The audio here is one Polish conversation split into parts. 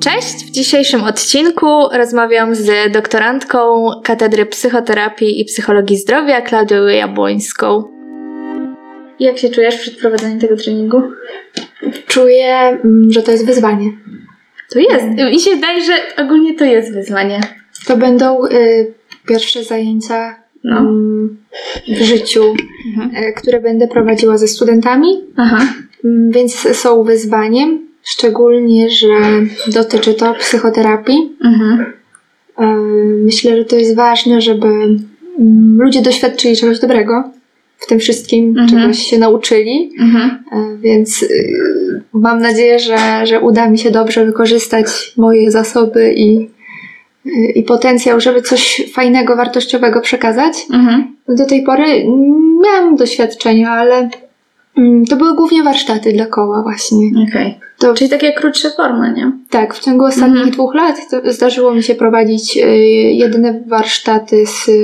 Cześć! W dzisiejszym odcinku rozmawiam z doktorantką Katedry Psychoterapii i Psychologii Zdrowia Klaudią Jabłońską. Jak się czujesz przed prowadzeniem tego treningu? Czuję, mm, że to jest wyzwanie. To jest. Mi się wydaje, że ogólnie to jest wyzwanie. To będą y, pierwsze zajęcia No. w życiu, Mhm. y, które będę prowadziła ze studentami, Aha. mm, więc są wyzwaniem, szczególnie, że dotyczy to psychoterapii. Mhm. Y, myślę, że to jest ważne, żeby mm, ludzie doświadczyli czegoś dobrego w tym wszystkim, Mhm. czegoś się nauczyli. Mhm. E, Więc y, mam nadzieję, że, że uda mi się dobrze wykorzystać moje zasoby i, i potencjał, żeby coś fajnego, wartościowego przekazać. Mhm. Do tej pory miałam doświadczenia, ale mm, to były głównie warsztaty dla koła właśnie. Okej. To, Czyli takie krótsze formy, nie? tak, w ciągu ostatnich Mhm. dwóch lat zdarzyło mi się prowadzić y, jedyne warsztaty z, y,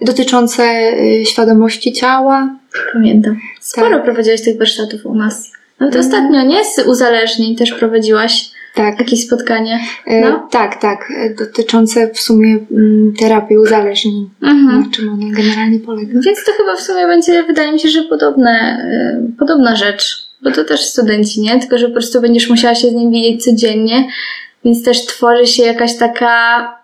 dotyczące y, świadomości ciała. Pamiętam. Sporo Tak. prowadziłaś tych warsztatów u nas. No to Mhm. ostatnio, nie? Z uzależnień też prowadziłaś Tak. jakieś spotkanie. E, No. Tak, tak, e, dotyczące w sumie mm, terapii uzależnień. Mhm. Na czym ona generalnie polega? Więc to chyba w sumie będzie, wydaje mi się, że podobne, y, podobna rzecz. Bo to też studenci, nie? Tylko, że po prostu będziesz musiała się z nim widzieć codziennie, więc też tworzy się jakaś taka,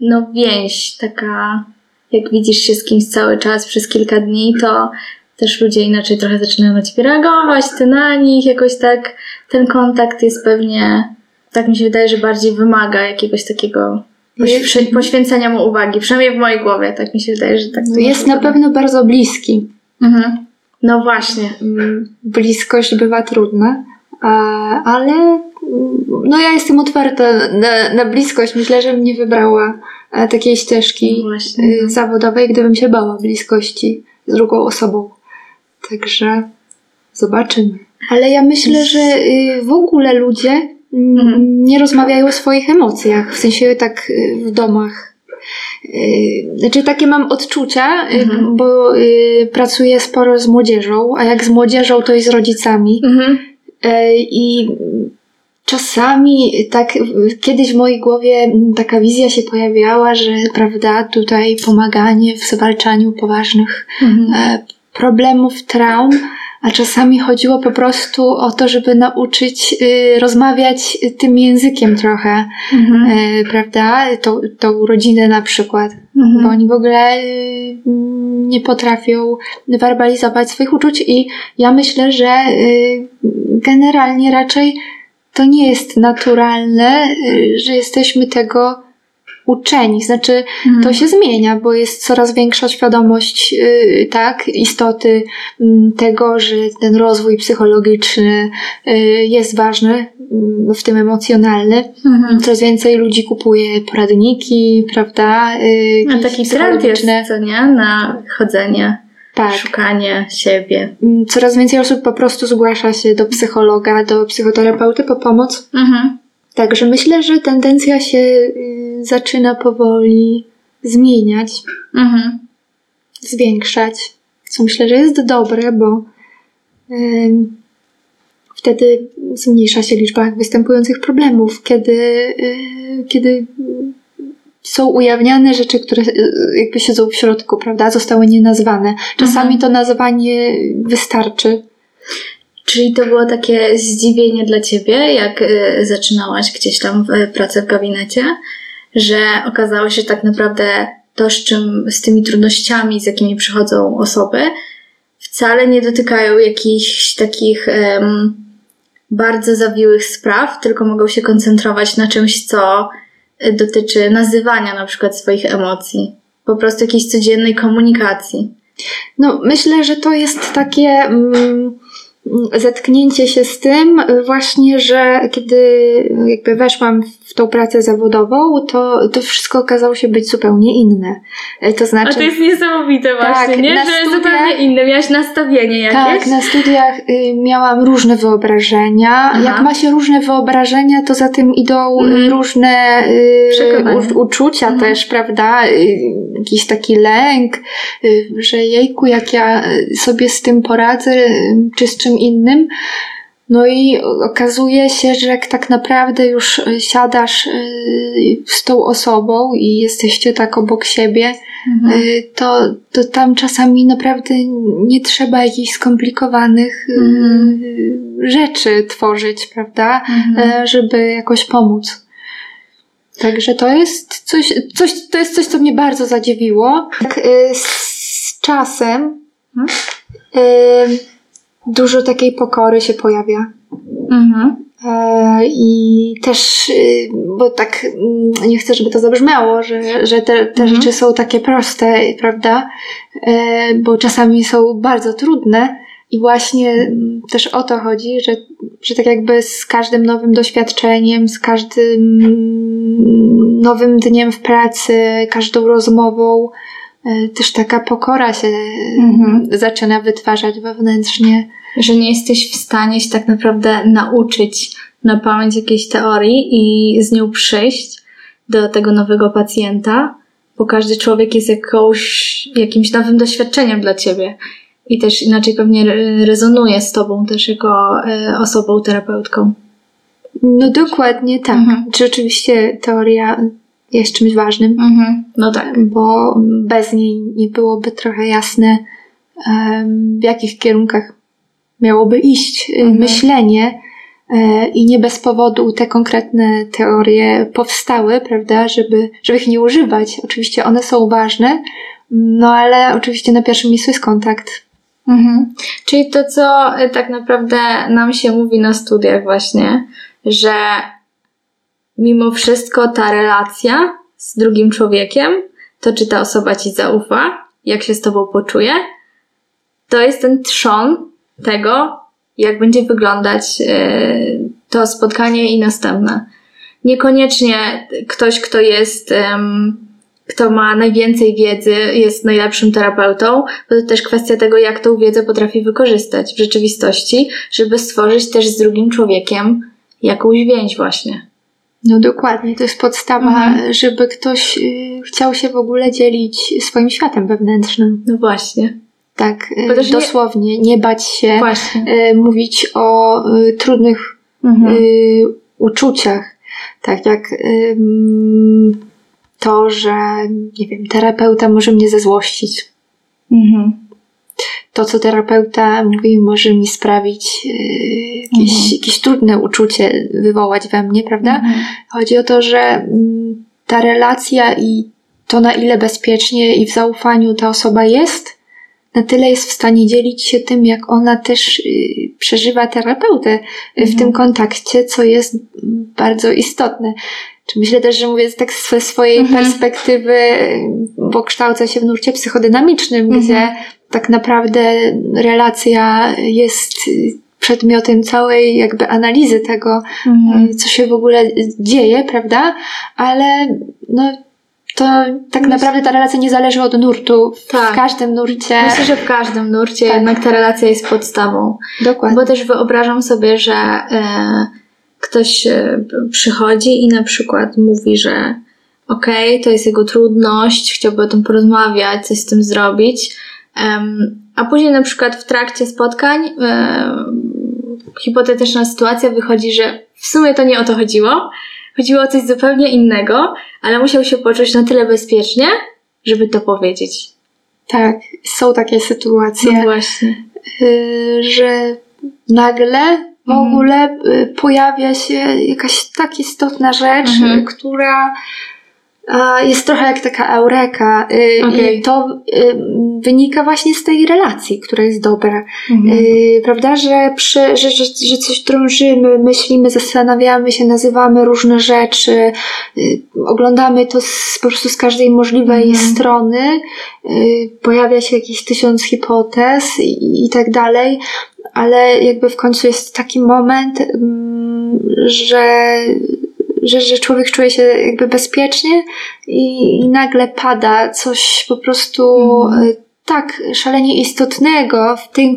no więź, taka, jak widzisz się z kimś cały czas przez kilka dni, to też ludzie inaczej trochę zaczynają na ciebie reagować, ty na nich, jakoś tak, ten kontakt jest pewnie, tak mi się wydaje, że bardziej wymaga jakiegoś takiego poświ- poświęcenia mu uwagi, przynajmniej w mojej głowie, tak mi się wydaje, że tak to Jest na pewno bardzo bliski. Mhm. No właśnie. Mm, Bliskość bywa trudna, ale mm, no ja jestem otwarta na, na bliskość. Myślę, że bym nie wybrała e, takiej ścieżki Właśnie. y, zawodowej, gdybym się bała bliskości z drugą osobą. Także zobaczymy. Ale ja myślę, że y, w ogóle ludzie Mhm. nie rozmawiają o swoich emocjach, w sensie tak y, w domach. Y, Znaczy takie mam odczucia, Mhm. bo pracuję sporo z młodzieżą, a jak z młodzieżą, to i z rodzicami. Mhm. E, I czasami tak kiedyś w mojej głowie taka wizja się pojawiała, że prawda, tutaj pomaganie w zwalczaniu poważnych Mhm. e, problemów, traum, a czasami chodziło po prostu o to, żeby nauczyć y, rozmawiać tym językiem trochę, Mhm. e, prawda, tą, tą rodzinę na przykład, bo Mhm. oni w ogóle y, nie potrafią werbalizować swoich uczuć i ja myślę, że y, generalnie raczej to nie jest naturalne, y, że jesteśmy tego uczeni. Znaczy, to się zmienia, bo jest coraz większa świadomość, y, tak, istoty mm, tego, że ten rozwój psychologiczny y, jest ważny, mm, w tym emocjonalny. Mhm. Coraz więcej ludzi kupuje poradniki, prawda? y, No jakieś taki trend jest, co nie? Na chodzenie, Tak. szukanie siebie. Mm, Coraz więcej osób po prostu zgłasza się do psychologa, do psychoterapeuty po pomoc. Mhm. Także myślę, że tendencja się y, zaczyna powoli zmieniać, Mhm. zwiększać, co myślę, że jest dobre, bo wtedy zmniejsza się liczba występujących problemów, kiedy, y, kiedy są ujawniane rzeczy, które y, jakby siedzą w środku, prawda? Zostały nienazwane. Czasami Mhm. to nazwanie wystarczy. Czyli to było takie zdziwienie dla ciebie, jak y, zaczynałaś gdzieś tam w, pracę w gabinecie, że okazało się, tak naprawdę to, z czym, z tymi trudnościami, z jakimi przychodzą osoby, wcale nie dotykają jakichś takich em, bardzo zawiłych spraw, tylko mogą się koncentrować na czymś, co dotyczy nazywania na przykład swoich emocji. Po prostu jakiejś codziennej komunikacji. No, myślę, że to jest takie. Mm, zetknięcie się z tym właśnie, że kiedy jakby weszłam w tą pracę zawodową, to, to wszystko okazało się być zupełnie inne. To znaczy... A to jest niesamowite właśnie, tak, nie? Że studiach, zupełnie inne. Miałaś nastawienie jakieś? Tak, na studiach y, miałam różne wyobrażenia. Aha. Jak ma się różne wyobrażenia, to za tym idą mm. różne y, uczucia mm. też, prawda? Y, jakiś taki lęk, y, że jejku, jak ja sobie z tym poradzę, czy z czym innym. No i okazuje się, że jak tak naprawdę już siadasz y, z tą osobą i jesteście tak obok siebie, mhm. Y, to, to tam czasami naprawdę nie trzeba jakichś skomplikowanych mhm. rzeczy tworzyć, prawda, mhm. żeby jakoś pomóc. Także to jest coś, coś, to jest coś, co mnie bardzo zadziwiło. Tak, z czasem mhm dużo takiej pokory się pojawia. Mhm. E, I też, y, bo tak mm, nie chcę, żeby to zabrzmiało, że, że te, te mhm. rzeczy są takie proste, prawda? E, bo czasami są bardzo trudne. I właśnie mm, też o to chodzi, że, że tak jakby z każdym nowym doświadczeniem, z każdym nowym dniem w pracy, każdą rozmową, też taka pokora się mhm. zaczyna wytwarzać wewnętrznie. Że nie jesteś w stanie się tak naprawdę nauczyć na pamięć jakiejś teorii i z nią przyjść do tego nowego pacjenta, bo każdy człowiek jest jakąś, jakimś nowym doświadczeniem dla ciebie. I też inaczej pewnie rezonuje z tobą też jako e, osobą terapeutką. No dokładnie tak. Mhm. Czy oczywiście teoria jest czymś ważnym. Mhm. No tak. Bo bez niej nie byłoby trochę jasne, w jakich kierunkach miałoby iść y, mhm. myślenie. E, I nie bez powodu te konkretne teorie powstały, prawda, żeby, żeby ich nie używać. Oczywiście one są ważne, no ale oczywiście na pierwszym miejscu jest kontakt. Mhm. Czyli to, co y, tak naprawdę nam się mówi na studiach, właśnie, że mimo wszystko ta relacja z drugim człowiekiem, to czy ta osoba ci zaufa, jak się z tobą poczuje, to jest ten trzon tego, jak będzie wyglądać yy, to spotkanie i następne. Niekoniecznie ktoś, kto jest, kto ma najwięcej wiedzy, jest najlepszym terapeutą, bo to też kwestia tego, jak tą wiedzę potrafi wykorzystać w rzeczywistości, żeby stworzyć też z drugim człowiekiem jakąś więź właśnie. No dokładnie, to jest podstawa, mhm. żeby ktoś y, chciał się w ogóle dzielić swoim światem wewnętrznym. No właśnie. Tak, y, dosłownie, nie... nie bać się y, mówić o trudnych mhm. Uczuciach. Tak jak to, że nie wiem, terapeuta może mnie zezłościć. Mhm to, co terapeuta mówi, może mi sprawić yy, jakieś, mhm. jakieś trudne uczucie wywołać we mnie, prawda? Mhm. Chodzi o to, że mm, ta relacja i to, na ile bezpiecznie i w zaufaniu ta osoba jest, na tyle jest w stanie dzielić się tym, jak ona też yy, przeżywa terapeutę w tym mhm. kontakcie, co jest bardzo istotne. Czy myślę też, że mówię tak ze swojej mhm. perspektywy, bo kształcę się w nurcie psychodynamicznym, mhm. gdzie tak naprawdę relacja jest przedmiotem całej jakby analizy tego, mhm. co się w ogóle dzieje, prawda? Ale no, to tak naprawdę ta relacja nie zależy od nurtu. Tak. W każdym nurcie. Myślę, że w każdym nurcie tak. jednak ta relacja jest podstawą. Dokładnie. Bo też wyobrażam sobie, że e, ktoś e, przychodzi i na przykład mówi, że okej, okay, to jest jego trudność, chciałby o tym porozmawiać, coś z tym zrobić, a później na przykład w trakcie spotkań hipotetyczna sytuacja wychodzi, że w sumie to nie o to chodziło. Chodziło o coś zupełnie innego, ale musiał się poczuć na tyle bezpiecznie, żeby to powiedzieć. Tak, są takie sytuacje. No właśnie. Y, że nagle w mhm. ogóle y, pojawia się jakaś tak istotna rzecz, mhm. która jest trochę jak taka eureka y, okay. i to y, wynika właśnie z tej relacji, która jest dobra. Mhm. Y, prawda, że, przy, że, że, że coś drążymy, myślimy, zastanawiamy się, nazywamy różne rzeczy, oglądamy to z, po prostu z każdej możliwej mhm. strony, pojawia się jakiś tysiąc hipotez i, i tak dalej, ale jakby w końcu jest taki moment, mm, że że, że człowiek czuje się jakby bezpiecznie i, i nagle pada coś po prostu mm. tak szalenie istotnego w tym,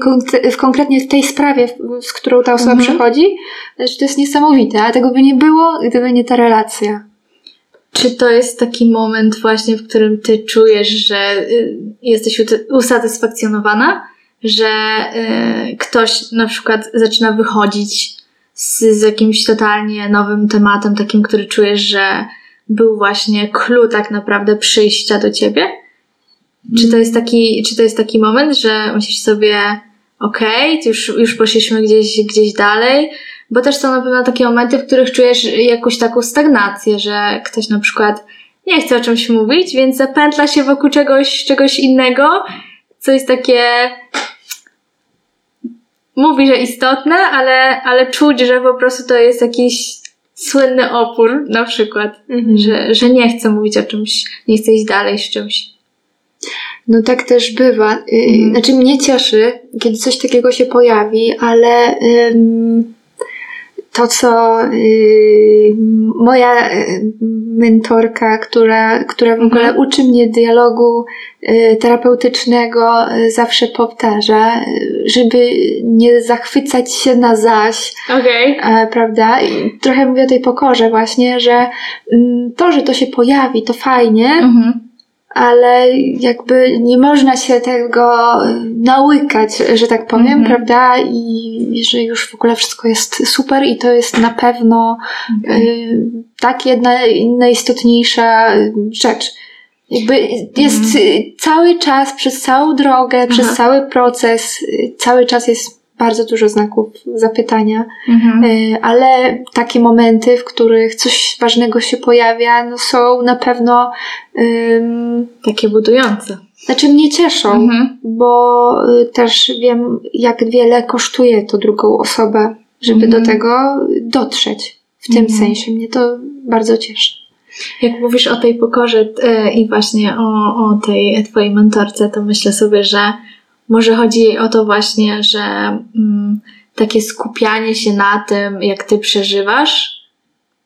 w konkretnie w tej sprawie, z którą ta osoba mm. przychodzi, że to jest niesamowite, a tego by nie było, gdyby nie ta relacja. Czy to jest taki moment właśnie, w którym ty czujesz, że y, jesteś usatysfakcjonowana? Że y, ktoś na przykład zaczyna wychodzić z, z jakimś totalnie nowym tematem, takim, który czujesz, że był właśnie clue tak naprawdę przyjścia do ciebie? Czy to jest taki, czy to jest taki moment, że myślisz sobie, okej, okay, już, już poszliśmy gdzieś, gdzieś dalej, bo też są na pewno takie momenty, w których czujesz jakąś taką stagnację, że ktoś na przykład nie chce o czymś mówić, więc zapętla się wokół czegoś, czegoś innego, co jest takie mówi, że istotne, ale, ale czuć, że po prostu to jest jakiś słynny opór na przykład, mhm. że, że nie chce mówić o czymś, nie chce iść dalej z czymś. No tak też bywa. Y, mhm. Znaczy mnie cieszy, kiedy coś takiego się pojawi, ale ym, to, co yy, moja y, mentorka, która, która w ogóle mhm. uczy mnie dialogu yy, terapeutycznego, yy, zawsze powtarza, żeby nie zachwycać się na zaś. Okay. prawda? I trochę mówię o tej pokorze właśnie, że mm, to, że to się pojawi, to fajnie, mhm ale jakby nie można się tego nałykać, że tak powiem, mm -hmm. prawda? I że już w ogóle wszystko jest super i to jest na pewno okay. y, tak jedna najistotniejsza rzecz. Jakby jest mm -hmm. cały czas, przez całą drogę, Aha. przez cały proces, y, cały czas jest bardzo dużo znaków zapytania, mhm. E, ale takie momenty, w których coś ważnego się pojawia, no są na pewno um, takie budujące. Znaczy mnie cieszą, mhm. bo y, też wiem, jak wiele kosztuje to drugą osobę, żeby mhm. do tego dotrzeć. W tym mhm. sensie mnie to bardzo cieszy. Jak mówisz o tej pokorze e, i właśnie o, o tej twojej mentorce, to myślę sobie, że może chodzi jej o to właśnie, że mm, takie skupianie się na tym, jak ty przeżywasz,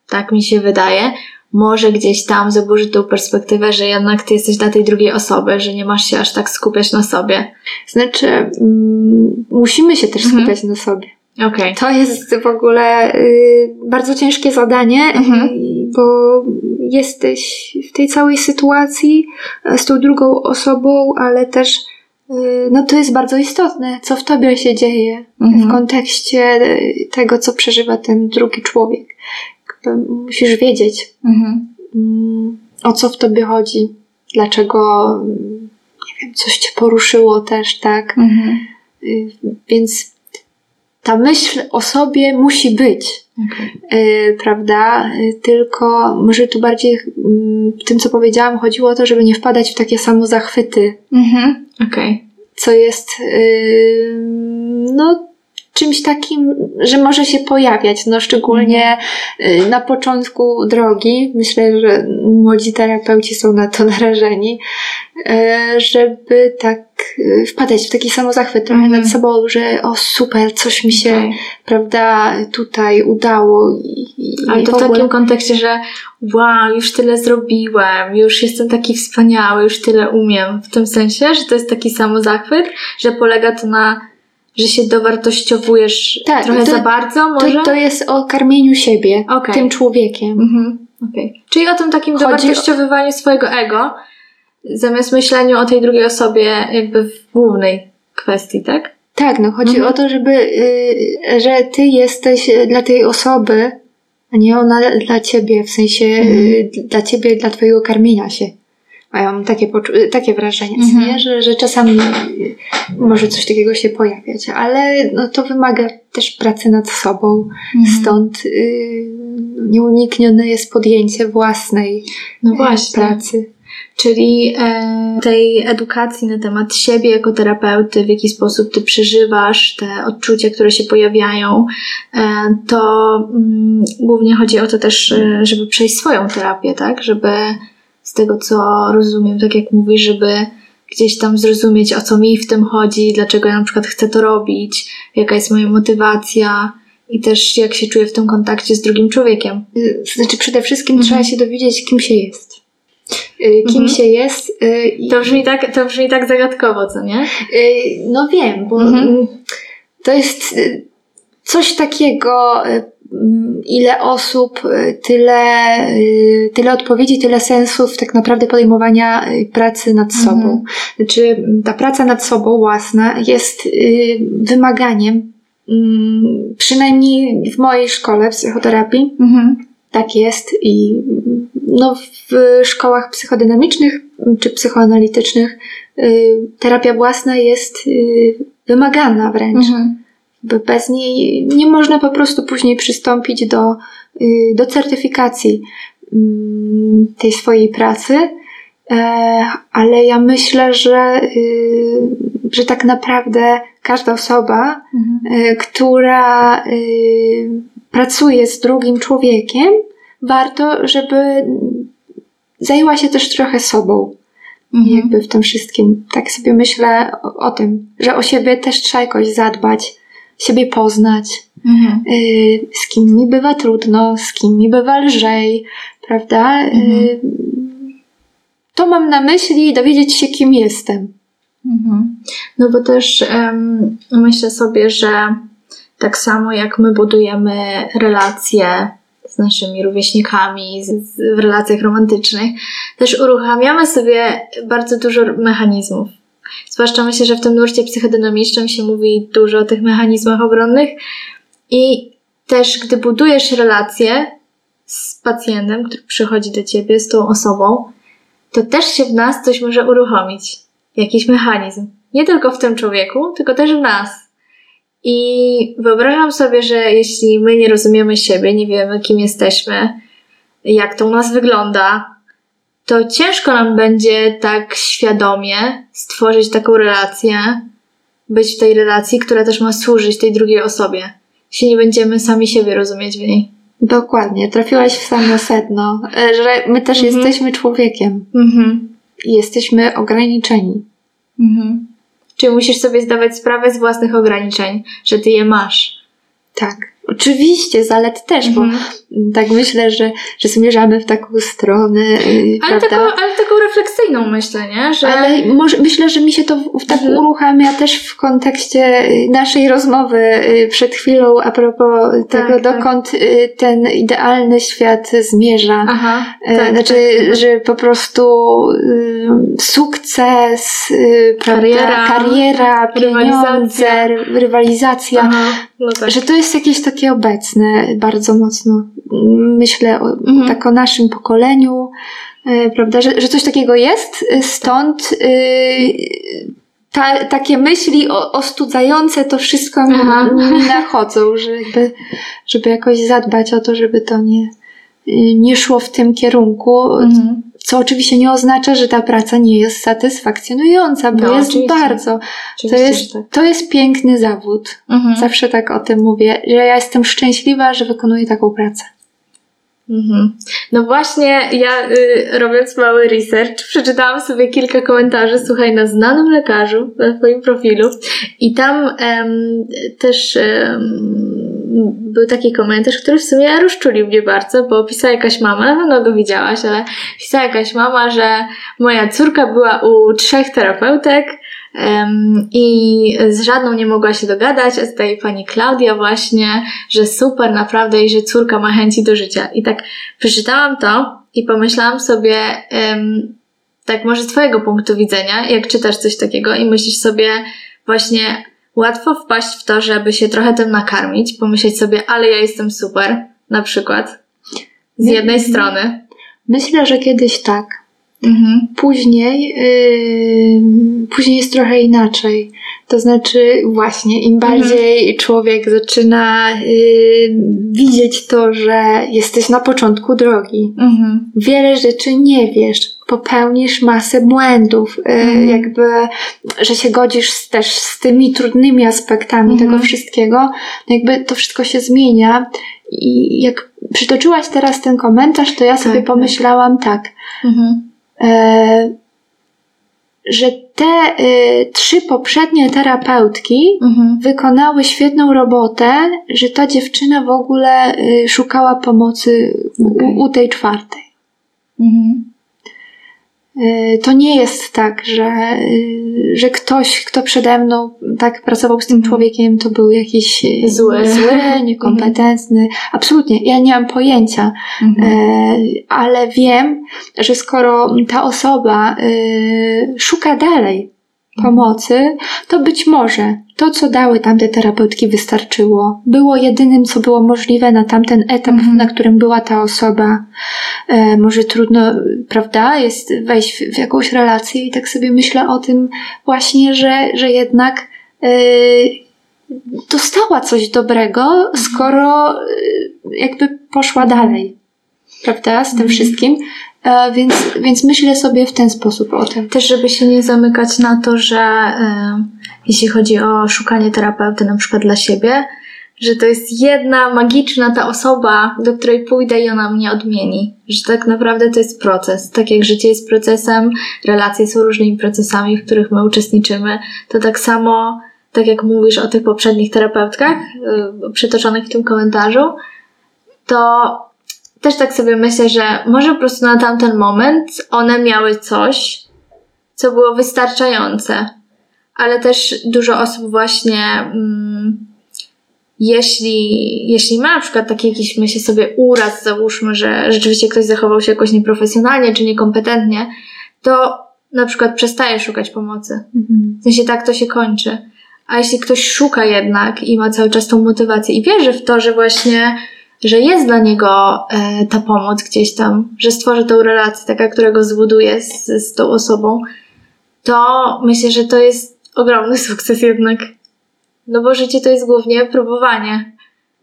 tak mi się wydaje, może gdzieś tam zaburzy tą perspektywę, że jednak ty jesteś dla tej drugiej osoby, że nie masz się aż tak skupiać na sobie. Znaczy, mm, musimy się też mhm. skupiać na sobie. Okay. To jest w ogóle y, bardzo ciężkie zadanie, mhm. y, bo jesteś w tej całej sytuacji z tą drugą osobą, ale też Y, no to jest bardzo istotne, co w tobie się dzieje mhm. w kontekście tego, co przeżywa ten drugi człowiek. Musisz wiedzieć, mhm. Mm, o co w tobie chodzi, dlaczego, nie wiem, coś cię poruszyło też, tak? Mhm. Y, więc ta myśl o sobie musi być, okay. prawda? Tylko może tu bardziej mm, w tym, co powiedziałam, chodziło o to, żeby nie wpadać w takie samo zachwyty. Mhm. Okej. Okay. Co jest, no, czymś takim, że może się pojawiać, no szczególnie mhm. na początku drogi. Myślę, że młodzi terapeuci są na to narażeni, E, żeby tak e, wpadać w taki samozachwyt trochę mm. nad sobą, że o super, coś mi się, okay. prawda, tutaj udało. I, i Ale to w, ogóle... takim kontekście, że wow, już tyle zrobiłem, już jestem taki wspaniały, już tyle umiem. W tym sensie, że to jest taki samozachwyt, że polega to na że się dowartościowujesz tak, trochę to, za bardzo, może? To, to jest o karmieniu siebie, okay. tym człowiekiem. Mhm. Okay. Czyli o tym takim Chodzi dowartościowywaniu o... swojego ego, zamiast myśleniu o tej drugiej osobie jakby w głównej kwestii, tak? Tak, no chodzi mhm. o to, żeby, y, że ty jesteś dla tej osoby, a nie ona dla ciebie, w sensie mhm. y, dla ciebie, dla twojego karmienia się. Mają takie, takie wrażenie, Mhm. nie? Że, że czasami może coś takiego się pojawiać, ale no, to wymaga też pracy nad sobą, Mhm. stąd y, nieuniknione jest podjęcie własnej No e, właśnie. pracy. Czyli e, tej edukacji na temat siebie jako terapeuty, w jaki sposób ty przeżywasz te odczucia, które się pojawiają, e, to mm, głównie chodzi o to też, e, żeby przejść swoją terapię, tak? Żeby z tego, co rozumiem, tak jak mówisz, żeby gdzieś tam zrozumieć, o co mi w tym chodzi, dlaczego ja na przykład chcę to robić, jaka jest moja motywacja i też jak się czuję w tym kontakcie z drugim człowiekiem. Y, Znaczy przede wszystkim Mhm. trzeba się dowiedzieć, kim się jest. Y, Kim Mhm. się jest. y, To brzmi tak, to brzmi tak zagadkowo, co nie? No wiem, bo Mhm. to jest coś takiego, ile osób, y, tyle, y, tyle odpowiedzi, tyle sensów tak naprawdę podejmowania y, pracy nad Mhm. sobą. Znaczy mm, ta praca nad sobą własna jest wymaganiem, mm, przynajmniej w mojej szkole psychoterapii, Mhm. tak jest i mm, no, w szkołach psychodynamicznych czy psychoanalitycznych terapia własna jest wymagana wręcz. Mhm. Bez niej nie można po prostu później przystąpić do, y, do certyfikacji mm, tej swojej pracy. E, Ale ja myślę, że, y, że tak naprawdę każda osoba, Mhm. y, która pracuje z drugim człowiekiem, warto, żeby zajęła się też trochę sobą. Mhm. Jakby w tym wszystkim. Tak sobie myślę o, o tym, że o siebie też trzeba jakoś zadbać, siebie poznać, Mhm. y, z kim mi bywa trudno, z kim mi bywa lżej, prawda? Y, Mhm. to mam na myśli dowiedzieć się, kim jestem. Mhm. No bo też em, myślę sobie, że tak samo jak my budujemy relacje z naszymi rówieśnikami, z, z, w relacjach romantycznych, też uruchamiamy sobie bardzo dużo mechanizmów. Zwłaszcza myślę, że w tym nurcie psychodynamicznym się mówi dużo o tych mechanizmach obronnych i też gdy budujesz relacje z pacjentem, który przychodzi do ciebie, z tą osobą, to też się w nas coś może uruchomić. Jakiś mechanizm. Nie tylko w tym człowieku, tylko też w nas. I wyobrażam sobie, że jeśli my nie rozumiemy siebie, nie wiemy, kim jesteśmy, jak to u nas wygląda, to ciężko nam będzie tak świadomie stworzyć taką relację, być w tej relacji, która też ma służyć tej drugiej osobie. Jeśli nie będziemy sami siebie rozumieć w niej. Dokładnie, trafiłaś w samo sedno, e, że my też Mhm. jesteśmy człowiekiem Mhm. i jesteśmy ograniczeni. Mhm. Czyli musisz sobie zdawać sprawę z własnych ograniczeń, że ty je masz. Tak. Oczywiście, zalet też, bo Mhm. tak myślę, że, że zmierzamy w taką stronę, yy, Ale, taką, ale taką refleksyjną myślę, nie? Że... Ale może, myślę, że mi się to w, tak Mhm. uruchamia też w kontekście y, naszej rozmowy y, przed chwilą a propos tego, tak. dokąd y, ten idealny świat zmierza. Aha, tak, znaczy, tak. że po prostu y, sukces, y, prawda, Kariera, kariera, rywalizacja. pieniądze, ry- rywalizacja, Aha, no tak. że to jest jakieś takie obecne bardzo mocno. Myślę o, Mhm. tak o naszym pokoleniu, y, prawda, że, że coś takiego jest, y, stąd y, ta, takie myśli o, ostudzające to wszystko mi, Aha. nachodzą, że jakby, żeby jakoś zadbać o to, żeby to nie, nie szło w tym kierunku, Mhm. Co oczywiście nie oznacza, że ta praca nie jest satysfakcjonująca, bo No, jest oczywiście. bardzo. To jest, tak. to jest piękny zawód. Mhm. Zawsze tak o tym mówię, że ja jestem szczęśliwa, że wykonuję taką pracę. Mhm. No właśnie, ja y, robiąc mały research, przeczytałam sobie kilka komentarzy, słuchaj, na znanym lekarzu, na twoim profilu i tam em, też em, był taki komentarz, który w sumie rozczulił mnie bardzo, bo pisała jakaś mama, no go widziałaś, ale pisała jakaś mama, że moja córka była u trzech terapeutek em, i z żadną nie mogła się dogadać, a tutaj pani Klaudia właśnie, że super naprawdę i że córka ma chęci do życia. I tak przeczytałam to i pomyślałam sobie, em, tak może z twojego punktu widzenia, jak czytasz coś takiego i myślisz sobie właśnie łatwo wpaść w to, żeby się trochę tym nakarmić, pomyśleć sobie, ale ja jestem super, na przykład. Z jednej strony. Myślę, że kiedyś tak. Mhm. Później, yy, później jest trochę inaczej. To znaczy, właśnie, im mhm. bardziej mhm. człowiek zaczyna yy, widzieć to, że jesteś na początku drogi, mhm. wiele rzeczy nie wiesz, popełnisz masę błędów, yy, mhm. jakby, że się godzisz też z tymi trudnymi aspektami tego mhm. wszystkiego, jakby to wszystko się zmienia. I jak przytoczyłaś teraz ten komentarz, to ja sobie tak, tak. pomyślałam tak. Mhm. E, że te y, trzy poprzednie terapeutki mhm. wykonały świetną robotę, że ta dziewczyna w ogóle y, szukała pomocy okay. u, u, tej czwartej. Mhm. Y, to nie jest tak, że, y, że ktoś, kto przede mną tak pracował z tym mhm. człowiekiem, to był jakiś y, zły, zły niekompetentny. Absolutnie, ja nie mam pojęcia, mhm. ale wiem, że skoro ta osoba szuka dalej pomocy, to być może to, co dały tamte terapeutki, wystarczyło. Było jedynym, co było możliwe na tamten etap, mm na którym była ta osoba. E, może trudno, prawda, jest wejść w, w, jakąś relację i tak sobie myślę o tym właśnie, że, że jednak e, dostała coś dobrego, mhm. skoro e, jakby poszła dalej. Prawda, z tym mm wszystkim. E, więc, więc myślę sobie w ten sposób o tym. Też, żeby się nie zamykać na to, że e, jeśli chodzi o szukanie terapeuty na przykład dla siebie, że to jest jedna magiczna ta osoba, do której pójdę i ona mnie odmieni. Że tak naprawdę to jest proces. Tak jak życie jest procesem, relacje są różnymi procesami, w których my uczestniczymy, to tak samo, tak jak mówisz o tych poprzednich terapeutkach, yy, przytoczonych w tym komentarzu, to też tak sobie myślę, że może po prostu na tamten moment one miały coś, co było wystarczające. Ale też dużo osób właśnie, mm, jeśli, jeśli ma na przykład taki jakiś, myślę sobie, uraz, załóżmy, że rzeczywiście ktoś zachował się jakoś nieprofesjonalnie czy niekompetentnie, to na przykład przestaje szukać pomocy. Mhm. W sensie tak to się kończy. A jeśli ktoś szuka jednak i ma cały czas tą motywację i wierzy w to, że właśnie że jest dla niego e, ta pomoc gdzieś tam, że stworzy tą relację, taka, którego zbuduje z, z tą osobą, to myślę, że to jest ogromny sukces jednak. No bo życie to jest głównie próbowanie.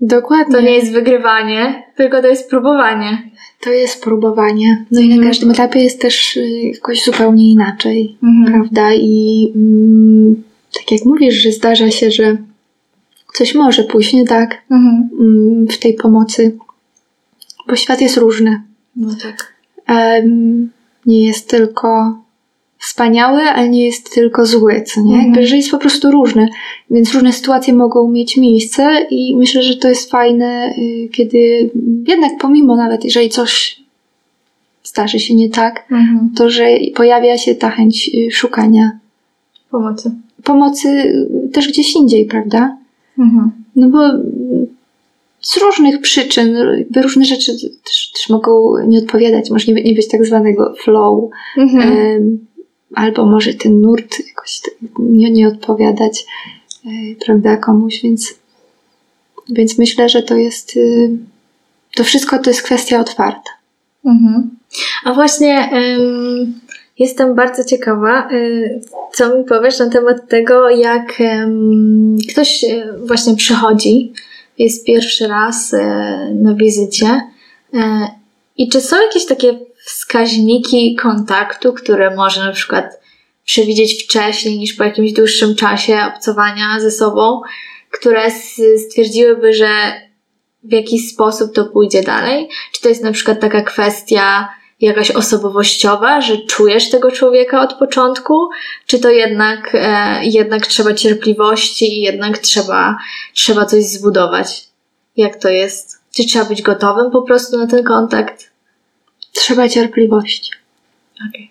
Dokładnie. To nie jest wygrywanie, tylko to jest próbowanie. To jest próbowanie. No i na mhm. każdym etapie jest też y, jakoś zupełnie inaczej, mhm. prawda? I mm, tak jak mówisz, że zdarza się, że coś może pójść nie tak mhm. Mm, w tej pomocy, bo świat jest różny. No tak. Um, nie jest tylko wspaniały, ale nie jest tylko zły, co nie? Mhm. Jakby, że jest po prostu różny, więc różne sytuacje mogą mieć miejsce i myślę, że to jest fajne, y, kiedy jednak pomimo nawet, jeżeli coś zdarzy się nie tak, mhm. to że pojawia się ta chęć y, szukania pomocy. Pomocy też gdzieś indziej, prawda? Mhm. No bo z różnych przyczyn, różne rzeczy też, też mogą nie odpowiadać, może nie, nie być tak zwanego flow, mhm. albo może ten nurt jakoś nie, nie odpowiadać, e, prawda, komuś, więc, więc myślę, że to jest, y, to wszystko to jest kwestia otwarta. Mhm. A właśnie Jestem bardzo ciekawa, y, co mi powiesz na temat tego, jak ktoś y, właśnie przychodzi, jest pierwszy raz y, na wizycie i czy są jakieś takie wskaźniki kontaktu, które może na przykład przewidzieć wcześniej niż po jakimś dłuższym czasie obcowania ze sobą, które stwierdziłyby, że w jakiś sposób to pójdzie dalej? Czy to jest na przykład taka kwestia jakaś osobowościowa, że czujesz tego człowieka od początku, czy to jednak, e, jednak trzeba cierpliwości i jednak trzeba, trzeba coś zbudować? Jak to jest? Czy trzeba być gotowym po prostu na ten kontakt? Trzeba cierpliwości. Okay.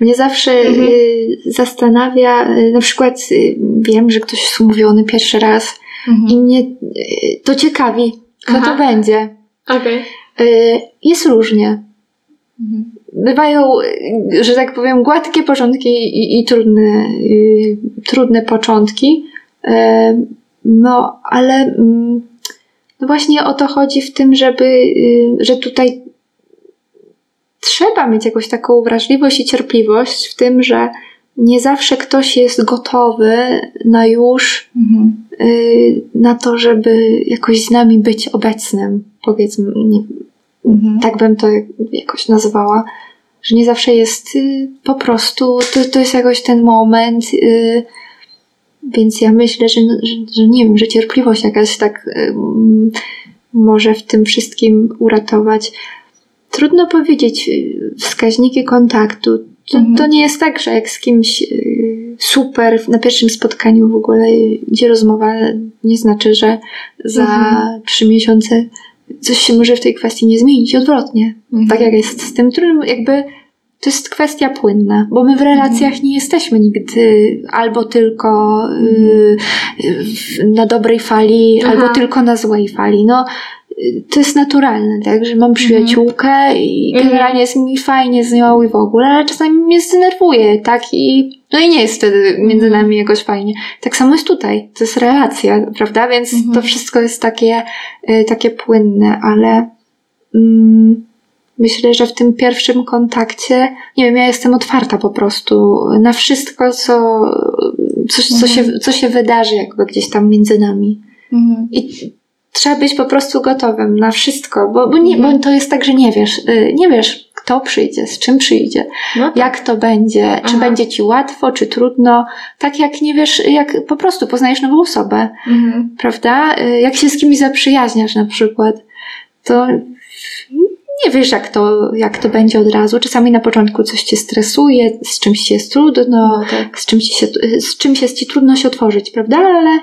Mnie zawsze mhm. y, zastanawia, y, na przykład y, wiem, że ktoś jest umówiony pierwszy raz mhm. i mnie y, to ciekawi, kto Aha. to będzie. Okay. jest różnie. Bywają, że tak powiem, gładkie początki i, i trudne, y, trudne początki. E, no, ale mm, no właśnie o to chodzi w tym, żeby, y, że tutaj trzeba mieć jakąś taką wrażliwość i cierpliwość w tym, że nie zawsze ktoś jest gotowy na już mhm. y, na to, żeby jakoś z nami być obecnym, powiedzmy, mhm. tak bym to jakoś nazwała, że nie zawsze jest y, po prostu, to, to jest jakoś ten moment, y, więc ja myślę, że, że, że, nie wiem, że cierpliwość jakaś tak y, może w tym wszystkim uratować. Trudno powiedzieć, wskaźniki kontaktu. To, mhm. to, nie jest tak, że jak z kimś super na pierwszym spotkaniu w ogóle idzie rozmowa, nie znaczy, że za mhm. trzy miesiące coś się może w tej kwestii nie zmienić. Odwrotnie. Mhm. Tak jak jest z tym trudnym, jakby to jest kwestia płynna, bo my w relacjach mhm. nie jesteśmy nigdy albo tylko y, na dobrej fali, Aha. albo tylko na złej fali. No, to jest naturalne, tak, że mam przyjaciółkę mhm. i generalnie jest mi fajnie z nią i w ogóle, ale czasami mnie zdenerwuje, tak, i no i nie jest wtedy między mhm. nami jakoś fajnie. Tak samo jest tutaj, to jest relacja, prawda, więc mhm. to wszystko jest takie, y, takie płynne, ale mm, myślę, że w tym pierwszym kontakcie, nie wiem, ja jestem otwarta po prostu na wszystko, co, co, co, się, co się wydarzy jakby gdzieś tam między nami. I trzeba być po prostu gotowym na wszystko, bo, bo, nie, bo mhm. to jest tak, że nie wiesz, y, nie wiesz, kto przyjdzie, z czym przyjdzie, no tak. jak to będzie, Aha. czy będzie ci łatwo, czy trudno. Tak jak nie wiesz, jak po prostu poznajesz nową osobę, mhm. prawda? Y, jak się z kimś zaprzyjaźniasz na przykład, to nie wiesz, jak to, jak to będzie od razu. Czasami na początku coś cię stresuje, z czymś ci jest trudno, no, tak. z, czymś się, z czymś jest ci trudno się otworzyć, prawda? Ale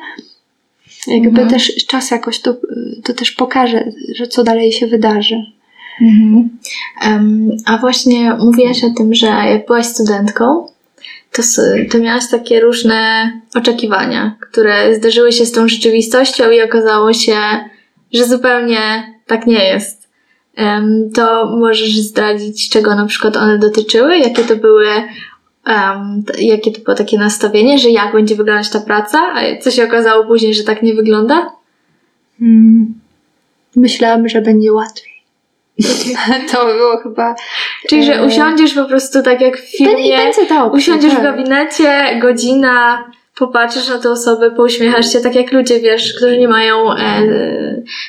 jakby mhm. też czas jakoś to, to też pokaże, że co dalej się wydarzy. Mhm. Um, a właśnie mówiłaś o tym, że jak byłaś studentką, to, to miałaś takie różne oczekiwania, które zdarzyły się z tą rzeczywistością i okazało się, że zupełnie tak nie jest. Um, to możesz zdradzić, czego na przykład one dotyczyły? Jakie to były um, jakie to było takie nastawienie, że jak będzie wyglądać ta praca, a co się okazało później, że tak nie wygląda? Hmm. Myślałam, że będzie łatwiej. to było chyba. Czyli, że e, usiądziesz po prostu tak jak w filmie. usiądziesz w tak. gabinecie, godzina, popatrzysz na tę osobę, pouśmiechasz się, tak jak ludzie, wiesz, którzy nie mają e,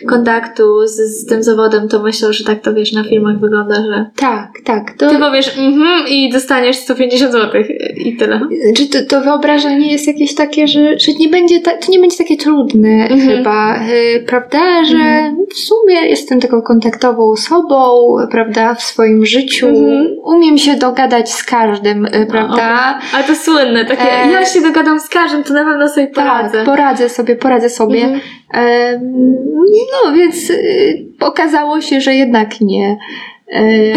kontaktu z, z tym zawodem, to myślą, że tak to, wiesz, na filmach wygląda, że... Tak, tak. To... Ty powiesz mhm i dostaniesz 150 zł i tyle. Czy to, to wyobrażenie jest jakieś takie, że, że nie będzie ta, to nie będzie takie trudne mhm. chyba, y, prawda, że mhm. w sumie jestem taką kontaktową osobą, prawda, w swoim życiu, mhm. umiem się dogadać z każdym, y, prawda. No, Ale to słynne, takie, e... ja się dogadam z każdym, to na pewno sobie poradzę. Tak, poradzę sobie, poradzę sobie. Mhm. No więc y, okazało się, że jednak nie. E,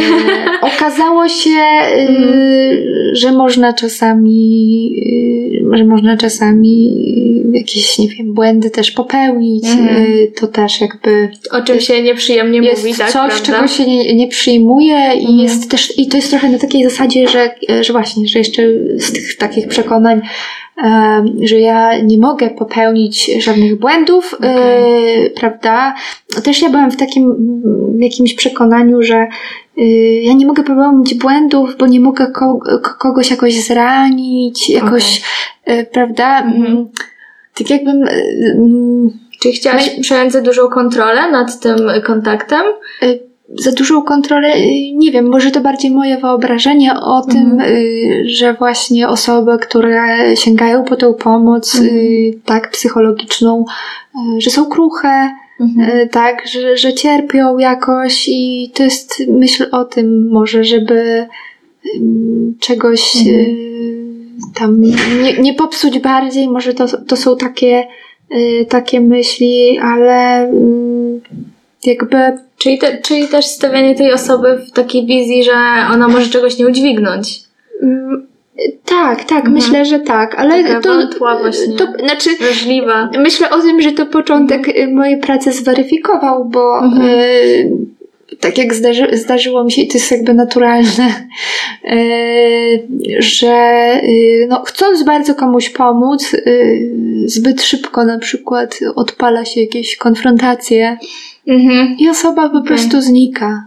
okazało się, y, mhm. że można czasami, y, że można czasami jakieś, nie wiem, błędy też popełnić. Mhm. To też jakby. O czym się nieprzyjemnie jest mówi, tak? Coś, prawda? czego się nie, nie przyjmuje i mhm. jest też, i to jest trochę na takiej zasadzie, że, że właśnie, że jeszcze z tych takich przekonań że ja nie mogę popełnić żadnych błędów, okay. E, prawda? Też ja byłam w takim jakimś przekonaniu, że e, ja nie mogę popełnić błędów, bo nie mogę kogoś jakoś zranić, jakoś, okay. E, prawda? Mm -hmm. Tak jakbym. Czy chciałaś przejąć za dużą kontrolę nad tym kontaktem? Za dużą kontrolę, y, nie wiem, może to bardziej moje wyobrażenie o tym, mhm. Y, że właśnie osoby, które sięgają po tę pomoc, y, mhm. tak, psychologiczną, że są kruche, mhm. tak, że, że cierpią jakoś i to jest myśl o tym może, żeby czegoś mhm. tam nie, nie popsuć bardziej, może to, to są takie, takie myśli, ale jakby Czyli, te, czyli też stawianie tej osoby w takiej wizji, że ona może czegoś nie udźwignąć. Mm, tak, tak, mhm. myślę, że tak, ale Taka to, właśnie, to znaczy wrażliwa. Myślę o tym, że to początek mhm. mojej pracy zweryfikował, bo mhm. y, tak jak zdarzy, zdarzyło mi się, i to jest jakby naturalne, y, że y, no, chcąc bardzo komuś pomóc, y, zbyt szybko na przykład odpala się jakieś konfrontacje Mhm. I osoba po okay. prostu znika.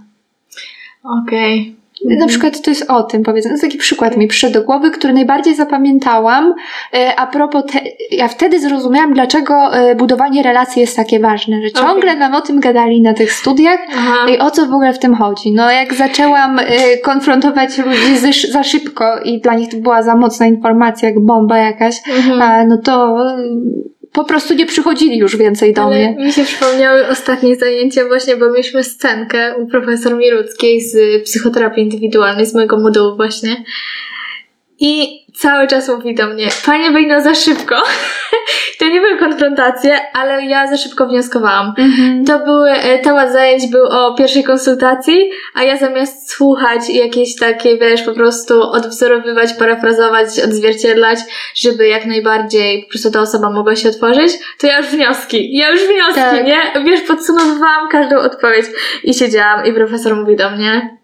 Okej. Mhm. Na przykład to jest o tym, powiedzmy, to jest taki przykład mi przyszedł do głowy, który najbardziej zapamiętałam. E, a propos, te, ja wtedy zrozumiałam, dlaczego e, budowanie relacji jest takie ważne, że ciągle okay. nam o tym gadali na tych studiach Aha. i o co w ogóle w tym chodzi. No jak zaczęłam e, konfrontować ludzi za szybko i dla nich to była za mocna informacja, jak bomba jakaś, mhm. no to po prostu nie przychodzili już więcej do Ale mnie. Mi się przypomniały ostatnie zajęcia właśnie, bo mieliśmy scenkę u profesor Miruckiej z psychoterapii indywidualnej, z mojego modułu właśnie. I cały czas mówi do mnie, panie Bejno, za szybko. nie były konfrontacje, ale ja za szybko wnioskowałam. Mm-hmm. To były, e, temat zajęć był o pierwszej konsultacji, a ja zamiast słuchać jakieś takie, wiesz, po prostu odwzorowywać, parafrazować, odzwierciedlać, żeby jak najbardziej po prostu ta osoba mogła się otworzyć, to ja już wnioski, ja już wnioski, tak. nie? Wiesz, podsumowywałam każdą odpowiedź i siedziałam i profesor mówi do mnie,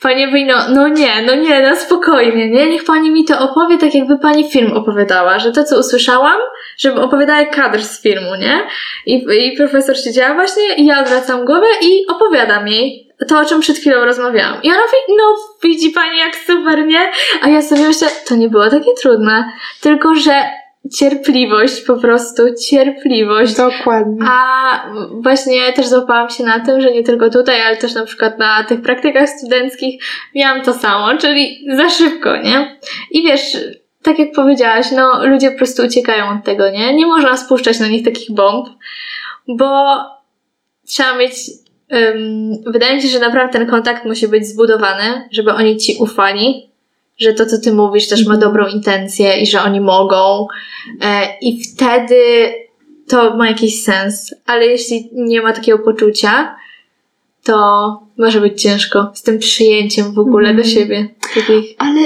Panie Wino, no nie, no nie, no spokojnie, nie? Niech pani mi to opowie tak, jakby pani film opowiadała, że to, co usłyszałam, żeby opowiadała kadr z filmu, nie? I, i profesor siedziała właśnie i ja odwracam głowę i opowiadam jej to, o czym przed chwilą rozmawiałam. I ona mówi, no widzi pani jak super, nie? A ja sobie myślę, to nie było takie trudne, tylko że cierpliwość, po prostu cierpliwość. Dokładnie. A właśnie też złapałam się na tym, że nie tylko tutaj, ale też na przykład na tych praktykach studenckich miałam to samo, czyli za szybko, nie? I wiesz, tak jak powiedziałaś, no ludzie po prostu uciekają od tego, nie? Nie można spuszczać na nich takich bomb, bo trzeba mieć um, wydaje mi się, że naprawdę ten kontakt musi być zbudowany, żeby oni ci ufali, że to, co ty mówisz, też ma mhm. dobrą intencję i że oni mogą. E, I wtedy to ma jakiś sens. Ale jeśli nie ma takiego poczucia, to może być ciężko z tym przyjęciem w ogóle mm. do mhm. siebie. Takich. Ale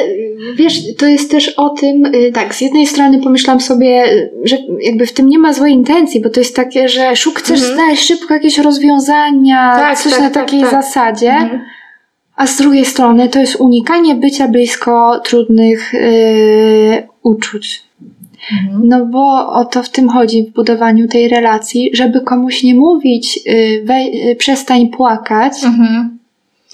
wiesz, to jest też o tym, y, tak, z jednej strony pomyślałam sobie, że jakby w tym nie ma złej intencji, bo to jest takie, że szuk chcesz mm. znaleźć szybko jakieś rozwiązania, tak, coś tak, na tak, takiej tak, zasadzie. Mm. A z drugiej strony to jest unikanie bycia blisko trudnych yy, uczuć. Mhm. No bo o to w tym chodzi w budowaniu tej relacji, żeby komuś nie mówić, yy, yy, przestań płakać, mhm.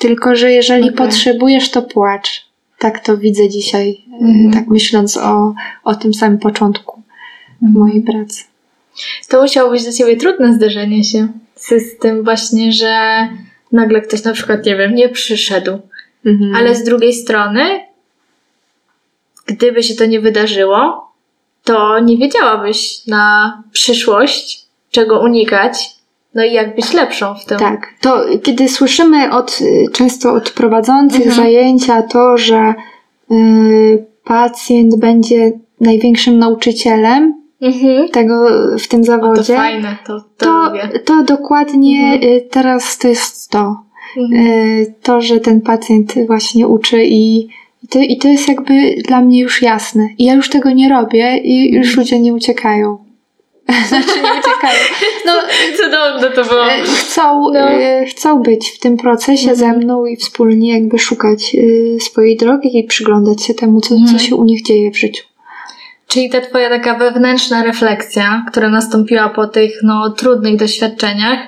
Tylko że jeżeli okay. potrzebujesz, to płacz. Tak to widzę dzisiaj, mhm. tak myśląc o, o tym samym początku mhm. mojej pracy. To musiało być dla ciebie trudne zderzenie się z, tym właśnie, że nagle ktoś na przykład, nie wiem, nie przyszedł. Mhm. Ale z drugiej strony, gdyby się to nie wydarzyło, to nie wiedziałabyś na przyszłość, czego unikać, no i jak być lepszą w tym. Tak. To kiedy słyszymy od, często od prowadzących mhm. zajęcia to, że y, pacjent będzie największym nauczycielem, mhm. tego w tym zawodzie. O, to fajne, to, to, to, to dokładnie mhm. Y, teraz to jest to. Mhm. Y, to, że ten pacjent właśnie uczy i, i, to, i to jest jakby dla mnie już jasne. I ja już tego nie robię i już mhm. ludzie nie uciekają. Znaczy nie uciekają. No, Cudowne to było. Y, chcą, no. chcą być w tym procesie mhm. ze mną i wspólnie jakby szukać swojej drogi i przyglądać się temu, co, co się u nich dzieje w życiu. Czyli ta twoja taka wewnętrzna refleksja, która nastąpiła po tych no, trudnych doświadczeniach,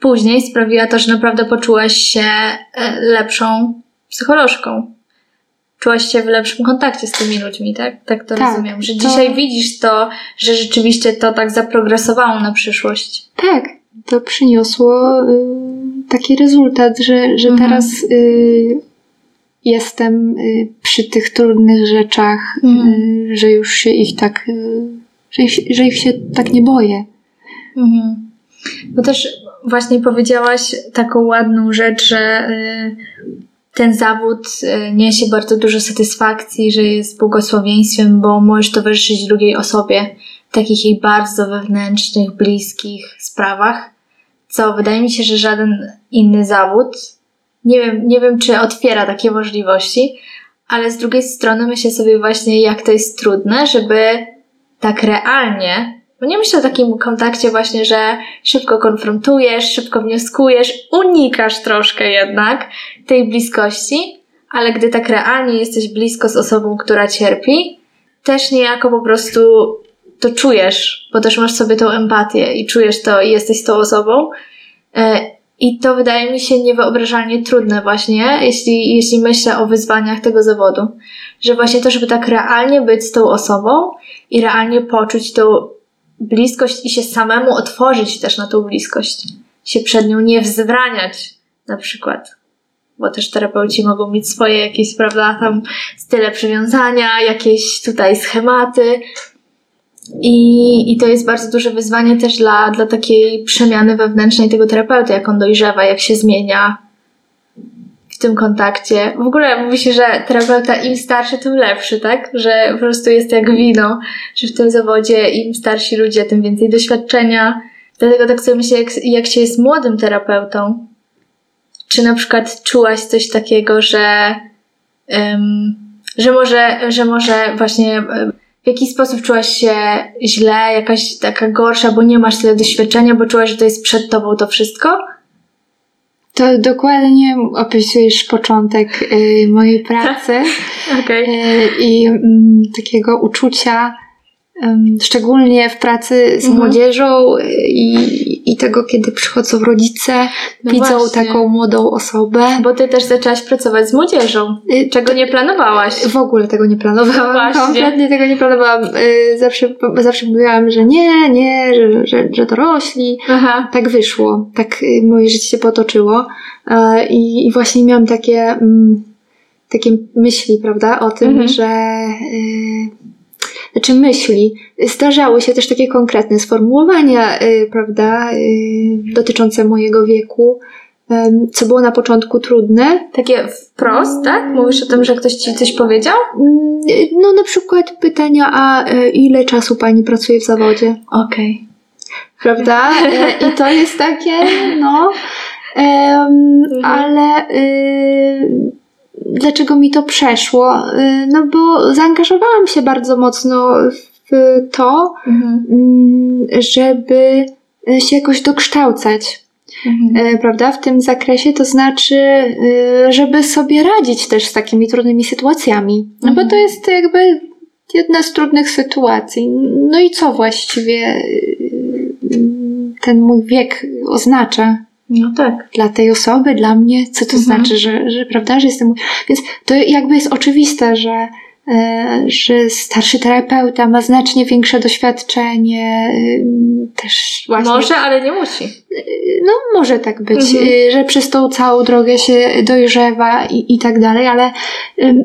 później sprawiła to, że naprawdę poczułaś się e, lepszą psycholożką. Czułaś się w lepszym kontakcie z tymi ludźmi, tak? Tak to tak, rozumiem. Że to... dzisiaj widzisz to, że rzeczywiście to tak zaprogresowało na przyszłość. Tak, to przyniosło y, taki rezultat, że, że mhm. teraz y, jestem y, przy tych trudnych rzeczach, mm. że już się ich tak, y, że ich, że ich się tak nie boję. Mhm. Bo też właśnie powiedziałaś taką ładną rzecz, że y, ten zawód niesie bardzo dużo satysfakcji, że jest błogosławieństwem, bo możesz towarzyszyć drugiej osobie w takich jej bardzo wewnętrznych, bliskich sprawach, co wydaje mi się, że żaden inny zawód nie wiem, nie wiem, czy otwiera takie możliwości, ale z drugiej strony myślę sobie właśnie, jak to jest trudne, żeby tak realnie, bo nie myślę o takim kontakcie właśnie, że szybko konfrontujesz, szybko wnioskujesz, unikasz troszkę jednak tej bliskości, ale gdy tak realnie jesteś blisko z osobą, która cierpi, też niejako po prostu to czujesz, bo też masz sobie tą empatię i czujesz to i jesteś tą osobą, e, I to wydaje mi się niewyobrażalnie trudne właśnie, jeśli, jeśli myślę o wyzwaniach tego zawodu. Że właśnie to, żeby tak realnie być z tą osobą i realnie poczuć tą bliskość i się samemu otworzyć też na tą bliskość. Się przed nią nie wzbraniać na przykład. Bo też terapeuci mogą mieć swoje jakieś, prawda, tam style przywiązania, jakieś tutaj schematy, i, I to jest bardzo duże wyzwanie też dla, dla takiej przemiany wewnętrznej tego terapeuty, jak on dojrzewa, jak się zmienia w tym kontakcie. W ogóle mówi się, że terapeuta im starszy, tym lepszy, tak? Że po prostu jest jak wino, że w tym zawodzie im starsi ludzie, tym więcej doświadczenia. Dlatego tak sobie myślę, jak, jak się jest młodym terapeutą, czy na przykład czułaś coś takiego, że, um, że może, że może właśnie w jaki sposób czułaś się źle, jakaś taka gorsza, bo nie masz tyle doświadczenia, bo czułaś, że to jest przed tobą to wszystko? To dokładnie opisujesz początek y, mojej pracy okay. i y, takiego uczucia szczególnie w pracy z mhm. młodzieżą y, i, i tego, kiedy przychodzą rodzice, no widzą właśnie. taką młodą osobę. Bo ty też zaczęłaś pracować z młodzieżą, y, czego nie planowałaś. W ogóle tego nie planowałam. No Kompletnie tego nie planowałam. Y, zawsze, zawsze mówiłam, że nie, nie, że, że, że dorośli. Aha. Tak wyszło. Tak moje życie się potoczyło. I, i właśnie miałam takie, mm, takie myśli, prawda, o tym, mhm. że znaczy myśli. Zdarzały się też takie konkretne sformułowania, yy, prawda, yy, dotyczące mojego wieku, co było na początku trudne. Takie wprost, tak? Mówisz o tym, że ktoś ci coś powiedział? Mm, no na przykład pytania, a y, ile czasu pani pracuje w zawodzie? Okej. Okay. Prawda? Y, I to jest takie, no... Mhm. ale y, dlaczego mi to przeszło? Y, no bo zaangażowałam się bardzo mocno w to, mhm. Mm, żeby się jakoś dokształcać. Mhm. Y, prawda, w tym zakresie, to znaczy, y, żeby sobie radzić też z takimi trudnymi sytuacjami. No bo to mhm. jest jakby jedna z trudnych sytuacji. No i co właściwie ten mój wiek oznacza? No tak. Dla tej osoby, dla mnie, co to mhm. znaczy, że, że prawda, że jestem. Więc to jakby jest oczywiste, że, e, że starszy terapeuta ma znacznie większe doświadczenie, e, też właśnie. Może, ale nie musi. E, no, może tak być, mhm. że przez tą całą drogę się dojrzewa i, i tak dalej, ale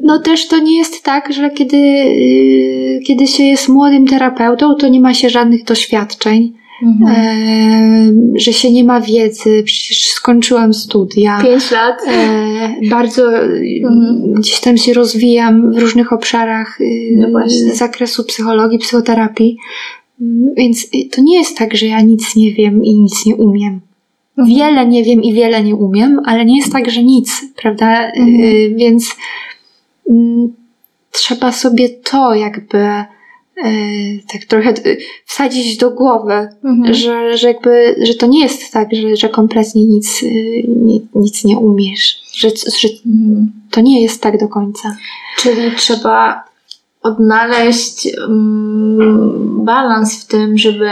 no też to nie jest tak, że kiedy, kiedy się jest młodym terapeutą, to nie ma się żadnych doświadczeń Mhm. E, że się nie ma wiedzy, przecież skończyłam studia. Pięć lat. E, bardzo mhm. gdzieś tam się rozwijam w różnych obszarach y, no zakresu psychologii, psychoterapii. Więc to nie jest tak, że ja nic nie wiem i nic nie umiem. Mhm. Wiele nie wiem i wiele nie umiem, ale nie jest tak, że nic, prawda? Y, mhm. Więc mm, trzeba sobie to jakby tak trochę e, wsadzić do głowy, mhm. że, że jakby, że to nie jest tak, że, że kompletnie nic, e, nic nie umiesz, że, że mhm. to nie jest tak do końca. Czyli trzeba odnaleźć um, balans w tym, żeby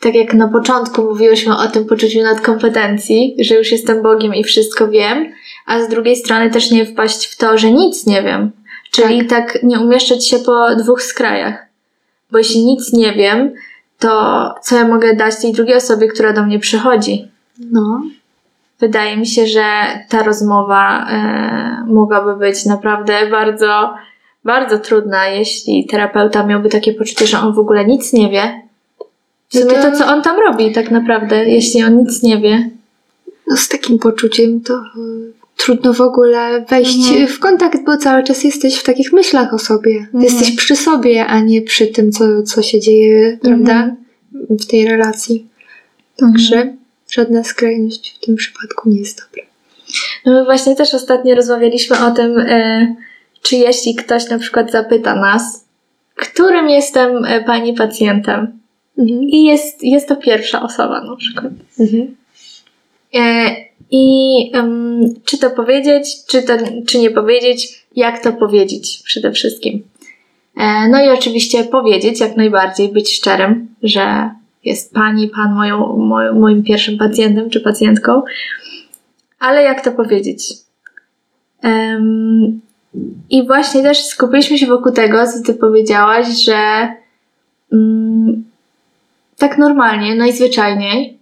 tak jak na początku mówiłyśmy o tym poczuciu nadkompetencji, że już jestem Bogiem i wszystko wiem, a z drugiej strony też nie wpaść w to, że nic nie wiem. Czyli tak, tak nie umieszczać się po dwóch skrajach. Bo jeśli nic nie wiem, to co ja mogę dać tej drugiej osobie, która do mnie przychodzi? No. Wydaje mi się, że ta rozmowa e, mogłaby być naprawdę bardzo, bardzo trudna, jeśli terapeuta miałby takie poczucie, że on w ogóle nic nie wie. W sumie to, co on tam robi, tak naprawdę, jeśli on nic nie wie. No z takim poczuciem to trudno w ogóle wejść mhm. w kontakt, bo cały czas jesteś w takich myślach o sobie. Mhm. Jesteś przy sobie, a nie przy tym, co, co się dzieje, prawda? Mhm. W tej relacji. Także mhm. żadna skrajność w tym przypadku nie jest dobra. No my właśnie też ostatnio rozmawialiśmy o tym, y, czy jeśli ktoś na przykład zapyta nas, którym jestem e, pani pacjentem, mhm. i jest, jest to pierwsza osoba na przykład. Mhm. Y, i um, czy to powiedzieć, czy, to, czy nie powiedzieć, jak to powiedzieć przede wszystkim. E, no i oczywiście powiedzieć jak najbardziej, być szczerym, że jest pani, pan moją, moim pierwszym pacjentem czy pacjentką. Ale jak to powiedzieć? Um, I właśnie też skupiliśmy się wokół tego, co ty powiedziałaś, że um, tak normalnie, najzwyczajniej.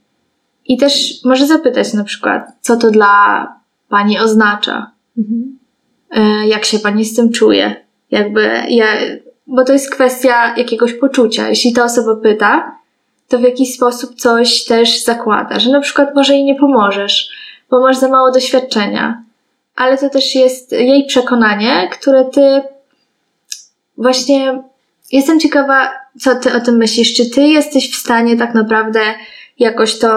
I też może zapytać na przykład, co to dla pani oznacza. Mhm. E, jak się pani z tym czuje? Jakby ja, bo to jest kwestia jakiegoś poczucia. Jeśli ta osoba pyta, to w jakiś sposób coś też zakłada, że na przykład może jej nie pomożesz, bo masz za mało doświadczenia, ale to też jest jej przekonanie, które ty właśnie jestem ciekawa, co ty o tym myślisz. Czy ty jesteś w stanie tak naprawdę jakoś to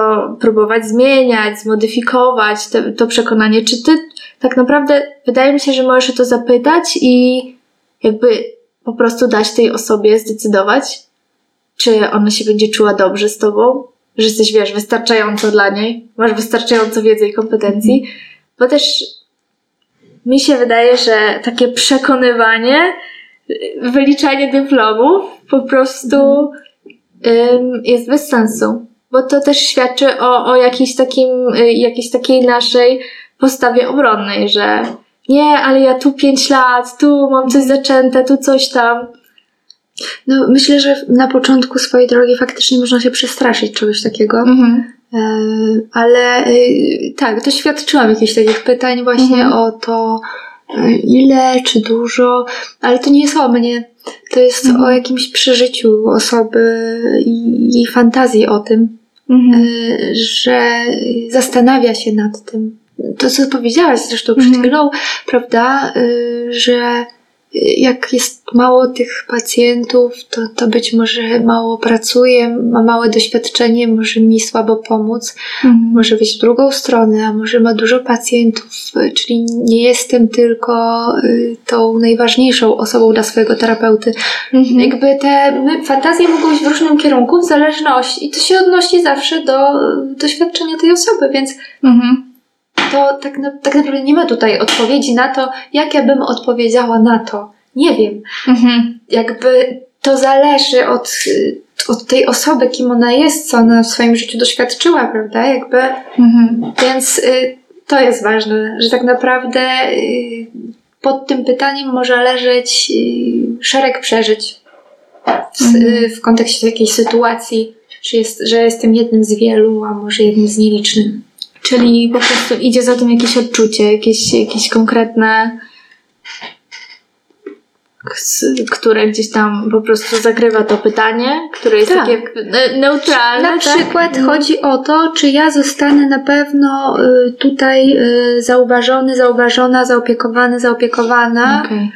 próbować zmieniać, zmodyfikować, te, to przekonanie? Czy ty tak naprawdę, wydaje mi się, że możesz o to zapytać i jakby po prostu dać tej osobie zdecydować, czy ona się będzie czuła dobrze z tobą, że jesteś, wiesz, wystarczająco dla niej, masz wystarczająco wiedzy i kompetencji, bo też mi się wydaje, że takie przekonywanie, wyliczanie dyplomów po prostu um, jest bez sensu, bo to też świadczy o, o jakiejś, takim, y, jakiejś takiej naszej postawie obronnej, że nie, ale ja tu pięć lat, tu mam coś zaczęte, tu coś tam. No, myślę, że na początku swojej drogi faktycznie można się przestraszyć czegoś takiego. Mhm. E, ale y, tak, doświadczyłam jakichś takich pytań właśnie mhm. o to, y, ile czy dużo, ale to nie jest o mnie. To jest mhm. o jakimś przeżyciu osoby i jej fantazji o tym, mhm. E, że zastanawia się nad tym to, co powiedziałaś zresztą przed mhm. chwilą, prawda, y, że jak jest mało tych pacjentów, to, to być może mało pracuje, ma małe doświadczenie, może mi słabo pomóc, mhm. może być w drugą stronę, a może ma dużo pacjentów, czyli nie jestem tylko y, tą najważniejszą osobą dla swojego terapeuty. Mhm. Jakby te fantazje mogą iść w różnym kierunku, w zależności, i to się odnosi zawsze do doświadczenia tej osoby, więc mhm to tak, na, tak naprawdę nie ma tutaj odpowiedzi na to, jak ja bym odpowiedziała na to. Nie wiem. Mhm. Jakby to zależy od, od tej osoby, kim ona jest, co ona w swoim życiu doświadczyła, prawda? Jakby, mhm. Więc y, to jest ważne, że tak naprawdę y, pod tym pytaniem może leżeć y, szereg przeżyć w, mhm. w kontekście jakiejś sytuacji, czy jest, że jestem jednym z wielu, a może jednym z nielicznych. Czyli po prostu idzie za tym jakieś odczucie, jakieś, jakieś konkretne, które gdzieś tam po prostu zakrywa to pytanie, które jest tak. takie neutralne. Na tak? przykład tak? chodzi o to, czy ja zostanę na pewno y, tutaj y, zauważony, zauważona, zaopiekowany, zaopiekowana. Okay.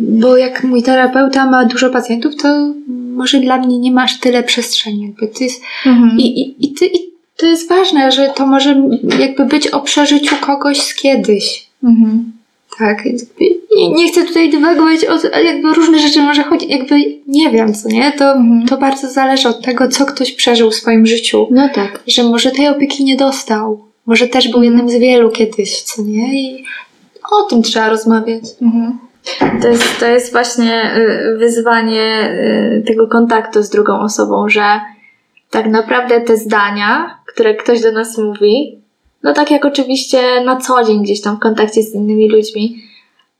Bo jak mój terapeuta ma dużo pacjentów, to może dla mnie nie masz tyle przestrzeni. Jakby jest, mhm. i, i, i, ty, i to jest ważne, że to może jakby być o przeżyciu kogoś z kiedyś. Mhm. Tak, nie, nie chcę tutaj dywagować o jakby różne rzeczy może chodzić, jakby nie wiem co, nie? To, mhm. to bardzo zależy od tego, co ktoś przeżył w swoim życiu. No tak. Że może tej opieki nie dostał. Może też był jednym z wielu kiedyś, co nie? I o tym trzeba rozmawiać. Mhm. To jest, to jest właśnie y, wyzwanie y, tego kontaktu z drugą osobą, że tak naprawdę te zdania, które ktoś do nas mówi, no tak jak oczywiście na co dzień gdzieś tam w kontakcie z innymi ludźmi,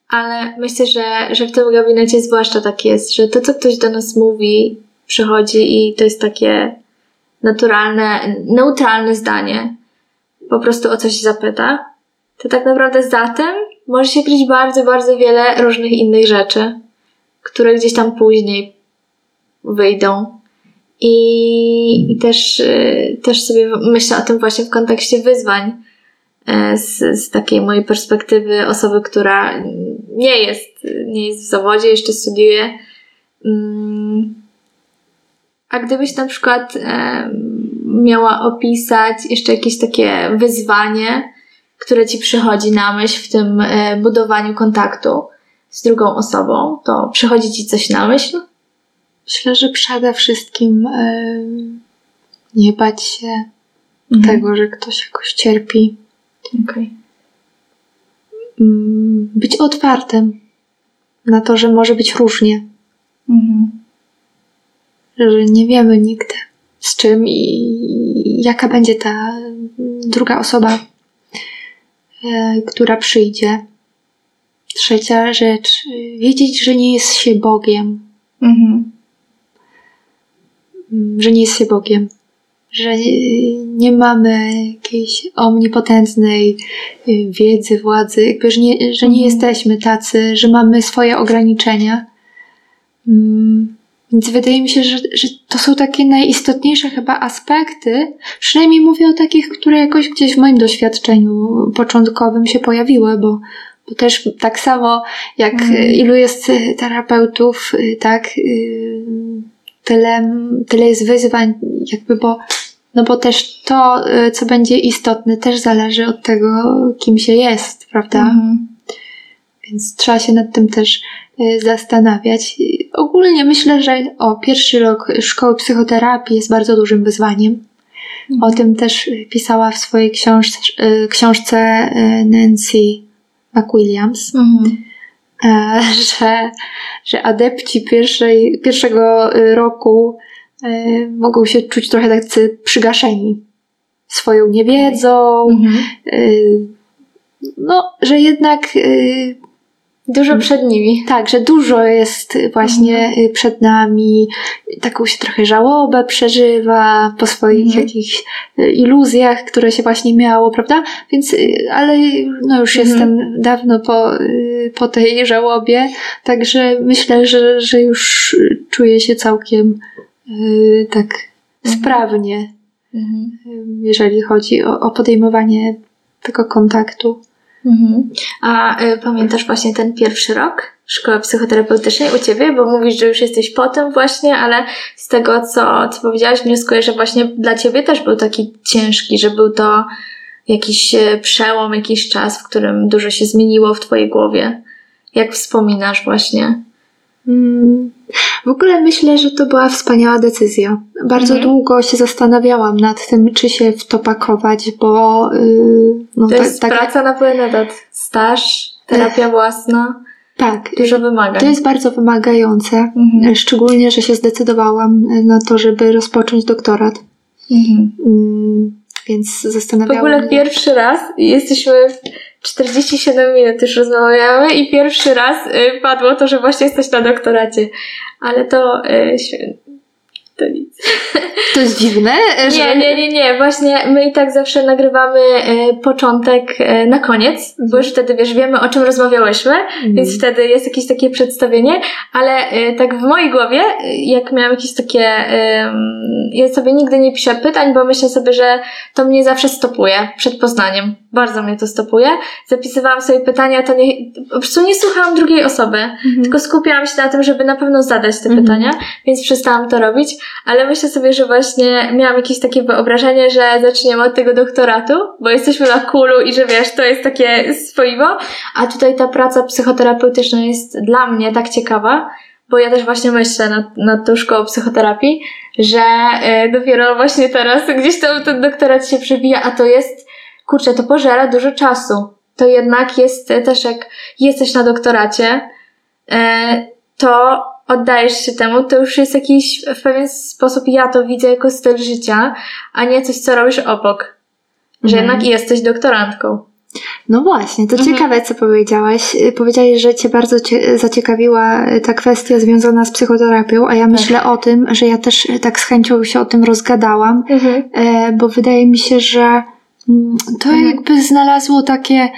ale myślę, że, że w tym gabinecie zwłaszcza tak jest, że to, co ktoś do nas mówi, przychodzi i to jest takie naturalne, neutralne zdanie, po prostu o coś zapyta, to tak naprawdę za tym może się kryć bardzo, bardzo wiele różnych innych rzeczy, które gdzieś tam później wyjdą. I, i też, y, też sobie myślę o tym właśnie w kontekście wyzwań e, z, z takiej mojej perspektywy osoby, która nie jest, nie jest w zawodzie, jeszcze studiuje. Mm. A gdybyś na przykład e, miała opisać jeszcze jakieś takie wyzwanie, które ci przychodzi na myśl w tym e, budowaniu kontaktu z drugą osobą, to przychodzi ci coś na myśl? Myślę, że przede wszystkim nie bać się mhm. tego, że ktoś jakoś cierpi. Okay. Mm, być otwartym na to, że może być różnie. Mhm. Że nie wiemy nigdy. z czym i jaka będzie ta druga osoba, e, która przyjdzie. Trzecia rzecz, wiedzieć, że nie jest się Bogiem. Mhm. Że nie jest się Bogiem. Że nie mamy jakiejś omnipotentnej wiedzy, władzy, jakby, że nie, że nie mhm. jesteśmy tacy, że mamy swoje ograniczenia. Mm, więc wydaje mi się, że, że to są takie najistotniejsze chyba aspekty, przynajmniej mówię o takich, które jakoś gdzieś w moim doświadczeniu początkowym się pojawiły, bo, bo też tak samo jak mm. ilu jest terapeutów, tak, y, tyle, tyle jest wyzwań, jakby, bo, no bo też to, y, co będzie istotne, też zależy od tego, kim się jest, prawda? Mm. Więc trzeba się nad tym też y, zastanawiać. Ogólnie myślę, że o pierwszy rok szkoły psychoterapii jest bardzo dużym wyzwaniem. O mhm. tym też pisała w swojej książce, książce y, Nancy McWilliams, mhm. E, że, że adepci pierwszej, pierwszego roku mogą się czuć trochę tacy przygaszeni swoją niewiedzą. Mhm. No, że jednak Dużo przed nimi. Tak, że dużo jest właśnie mhm. przed nami. Taką się trochę żałobę przeżywa po swoich mhm. jakichś y, iluzjach, które się właśnie miało, prawda? Więc, y, ale no już mhm. jestem dawno po, y, po tej żałobie, także myślę, że, że już czuję się całkiem yy, tak mhm. sprawnie, mhm. jeżeli chodzi o, o podejmowanie tego kontaktu. Mhm. A y, pamiętasz właśnie ten pierwszy rok szkoły psychoterapeutycznej u Ciebie? Bo mówisz, że już jesteś po tym właśnie, ale z tego, co, co powiedziałaś, wnioskuję, że właśnie dla Ciebie też był taki ciężki, że był to jakiś y, przełom, jakiś czas, w którym dużo się zmieniło w Twojej głowie. Jak wspominasz właśnie? Mm. W ogóle myślę, że to była wspaniała decyzja. Bardzo mhm. długo się zastanawiałam nad tym, czy się w to pakować, bo. Yy, no, to jest tak, praca na pełen etat. Staż, terapia własna. Tak. Dużo wymagań. To jest bardzo wymagające. Mhm. Szczególnie, że się zdecydowałam na to, żeby rozpocząć doktorat. Mhm. Yy, więc zastanawiałam się. W ogóle pierwszy raz jesteśmy 47 minut już rozmawiamy i pierwszy raz y, padło to, że właśnie jesteś na doktoracie. Ale to y, to nic. To jest dziwne? Że... Nie, nie, nie, nie. Właśnie my i tak zawsze nagrywamy e, początek e, na koniec, bo już wtedy, wiesz, wiemy o czym rozmawiałyśmy, mm. więc wtedy jest jakieś takie przedstawienie, ale e, tak w mojej głowie, jak miałam jakieś takie, ja sobie nigdy nie piszę pytań, bo myślę sobie, że to mnie zawsze stopuje przed poznaniem. Bardzo mnie to stopuje. Zapisywałam sobie pytania, to nie, po prostu nie słuchałam drugiej osoby, mm. tylko skupiałam się na tym, żeby na pewno zadać te mm. pytania, więc przestałam to robić ale myślę sobie, że właśnie miałam jakieś takie wyobrażenie, że zaczniemy od tego doktoratu, bo jesteśmy na kulu i że wiesz, to jest takie swoiwo, a tutaj ta praca psychoterapeutyczna jest dla mnie tak ciekawa, bo ja też właśnie myślę nad, nad tą szkołą psychoterapii, że y, dopiero właśnie teraz gdzieś tam ten doktorat się przebija, a to jest, kurczę, to pożera dużo czasu. To jednak jest też jak jesteś na doktoracie, y, to oddajesz się temu, to już jest jakiś, w pewien sposób ja to widzę jako styl życia, a nie coś, co robisz obok. Że mhm. jednak jesteś doktorantką. No właśnie, to mhm. ciekawe, co powiedziałaś. Powiedziałaś, że Cię bardzo cie, zaciekawiła ta kwestia związana z psychoterapią, a ja tak. myślę o tym, że ja też tak z chęcią się o tym rozgadałam, mhm. Bo wydaje mi się, że to mhm. jakby znalazło takie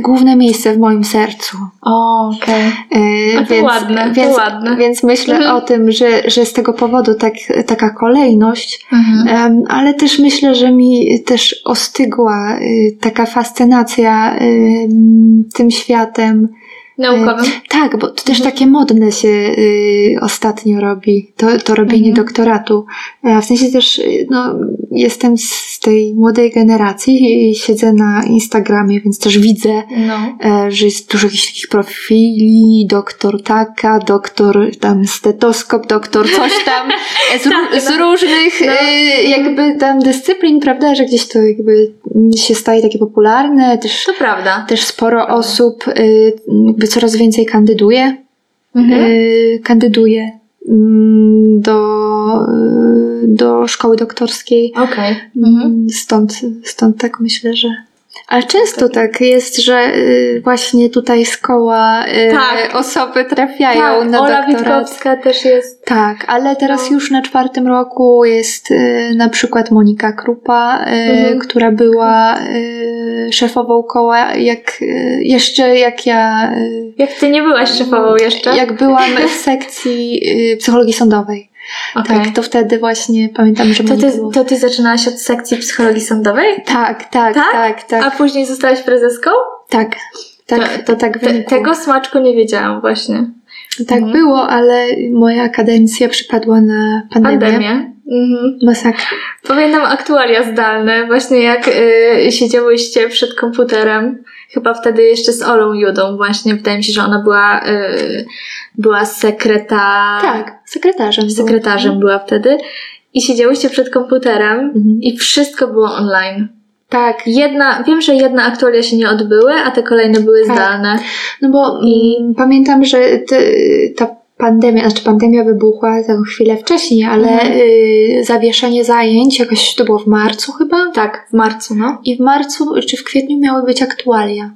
główne miejsce w moim sercu. Okej. Okay. E, więc, ładne, więc, ładne. Więc myślę mhm. o tym, że, że z tego powodu tak, taka kolejność, mhm. um, ale też myślę, że mi też ostygła y, taka fascynacja y, tym światem, Naukowym. E, tak, bo to też takie modne się y, ostatnio robi, to, to robienie mhm. doktoratu. E, w sensie też, y, no, jestem z tej młodej generacji i siedzę na Instagramie, więc też widzę, no. e, że jest dużo jakichś takich profili, doktor taka, doktor tam stetoskop, doktor coś tam, z, tak, z no. różnych no. y, jakby tam dyscyplin, prawda, że gdzieś to jakby się staje takie popularne. Też, to prawda. Też sporo osób y, jakby jakby coraz więcej kandyduje. Mhm. Y, kandyduje mm, do y, do szkoły doktorskiej. Okej. Mhm. Stąd, stąd tak myślę, że. Ale często tak jest, że y, właśnie tutaj z koła y, Tak. osoby trafiają Tak, na Ola doktorat. Witkowska też jest. Tak, ale teraz No. już na czwartym roku jest y, na przykład Monika Krupa, Mhm. która była szefową koła, jak jeszcze jak ja. Jak ty nie byłaś szefową jeszcze? jak byłam w sekcji psychologii sądowej. Okej. Tak, to wtedy właśnie pamiętam, że To ty, była. to ty zaczynałaś od sekcji psychologii sądowej? Tak, tak, Tak? tak, tak, A później zostałaś prezeską? tak. Tak, to, tak Te, tego smaczku nie wiedziałam właśnie. Tak Mhm. było, ale moja kadencja przypadła na pandemię. Pandemię. Mhm. Masakra. Pamiętam aktualia zdalne, właśnie jak y, siedziałyście przed komputerem. Chyba wtedy jeszcze z Olą Judą właśnie. Wydaje mi się, że ona była, y, była sekreta... Tak, sekretarzem. Sekretarzem była wtedy. I siedziałyście przed komputerem Mhm. i wszystko było online. Tak, Jedna, wiem, że jedna aktualia się nie odbyły, a te kolejne były Tak. zdalne. No bo I- mm, pamiętam, że te, ta pandemia, znaczy pandemia wybuchła tę chwilę wcześniej, ale Mhm. y, zawieszenie zajęć jakoś to było w marcu chyba. Tak, w marcu, no. I w marcu czy w kwietniu miały być aktualia.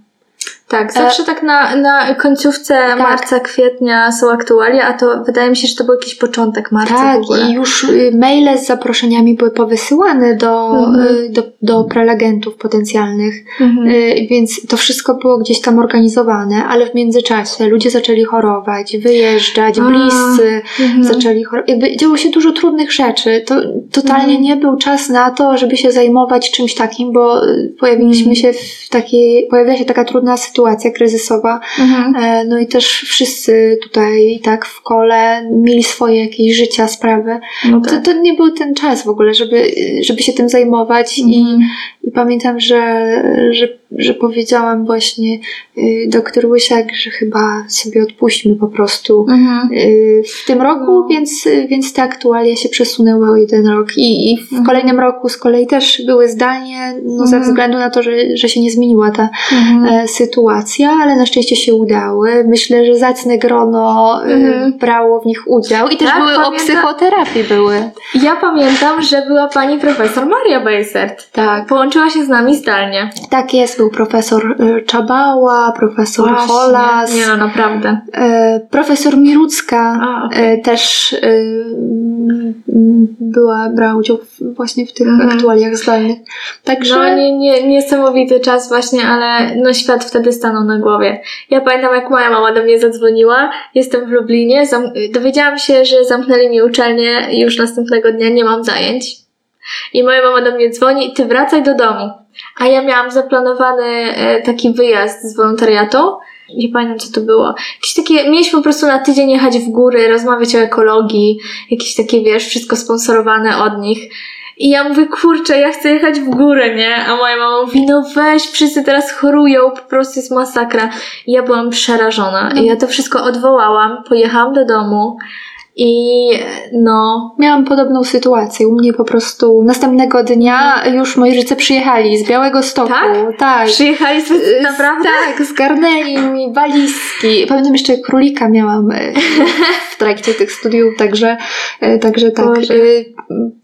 Tak, zawsze tak na, na końcówce marca, kwietnia są aktualia, a to wydaje mi się, że to był jakiś początek marca tak, i już y, maile z zaproszeniami były powysyłane do, Mhm. y, do, do prelegentów potencjalnych, Mhm. y, więc to wszystko było gdzieś tam organizowane, ale w międzyczasie ludzie zaczęli chorować, wyjeżdżać, A. bliscy. Mhm. zaczęli chorować. Jakby działo się dużo trudnych rzeczy. To totalnie Mhm. nie był czas na to, żeby się zajmować czymś takim, bo pojawiliśmy Mhm. się w takiej, pojawiła się taka trudna sytuacja kryzysowa. Mhm. E, No i też wszyscy tutaj tak w kole mieli swoje jakieś życia, sprawy. No To, tak. to nie był ten czas w ogóle, żeby, żeby się tym zajmować i, Mhm. i pamiętam, że, że, że powiedziałam właśnie y, doktor Łysiak, że chyba sobie odpuśćmy po prostu Mhm. y, w tym roku, No. więc, więc te aktualia się przesunęły o jeden rok i, i w Mhm. kolejnym roku z kolei też były zdalnie, no ze Mhm. względu na to, że, że się nie zmieniła ta Mhm. e, sytuacja, ale na szczęście się udały. Myślę, że zacne grono e, Mhm. brało w nich udział i też Tak, były o pamiętam. psychoterapii były. Ja pamiętam, że była pani profesor Maria Bejsert. Tak. Połączyła się z nami zdalnie. Tak jest, był profesor e, Czabała, profesor Właśnie. Holas, Nie no, naprawdę. e, profesor Mirucka. A. E, też mm, była, brała udział właśnie w tych Mhm. aktualiach zdalnych. Także No nie, nie, niesamowity czas właśnie, ale no świat wtedy stanął na głowie. Ja pamiętam jak moja mama do mnie zadzwoniła, jestem w Lublinie, dowiedziałam się, że zamknęli mi uczelnię i już następnego dnia nie mam zajęć. I moja mama do mnie dzwoni, ty wracaj do domu. A ja miałam zaplanowany e, taki wyjazd z wolontariatu. Nie pamiętam co to było. Jakieś takie, mieliśmy po prostu na tydzień jechać w góry, rozmawiać o ekologii, jakieś takie, wiesz, wszystko sponsorowane od nich. I ja mówię, kurczę, ja chcę jechać w górę, nie? A moja mama mówi, no weź, wszyscy teraz chorują, po prostu jest masakra. I ja byłam przerażona. I ja to wszystko odwołałam, pojechałam do domu i no... Miałam podobną sytuację. U mnie po prostu następnego dnia już moi rodzice przyjechali z Białego Stoku. Tak? tak. Przyjechali sobie Y, naprawdę? Tak, zgarnęli mi walizki. Pamiętam jeszcze królika miałam e, w trakcie tych studiów, także, e, także tak. Boże.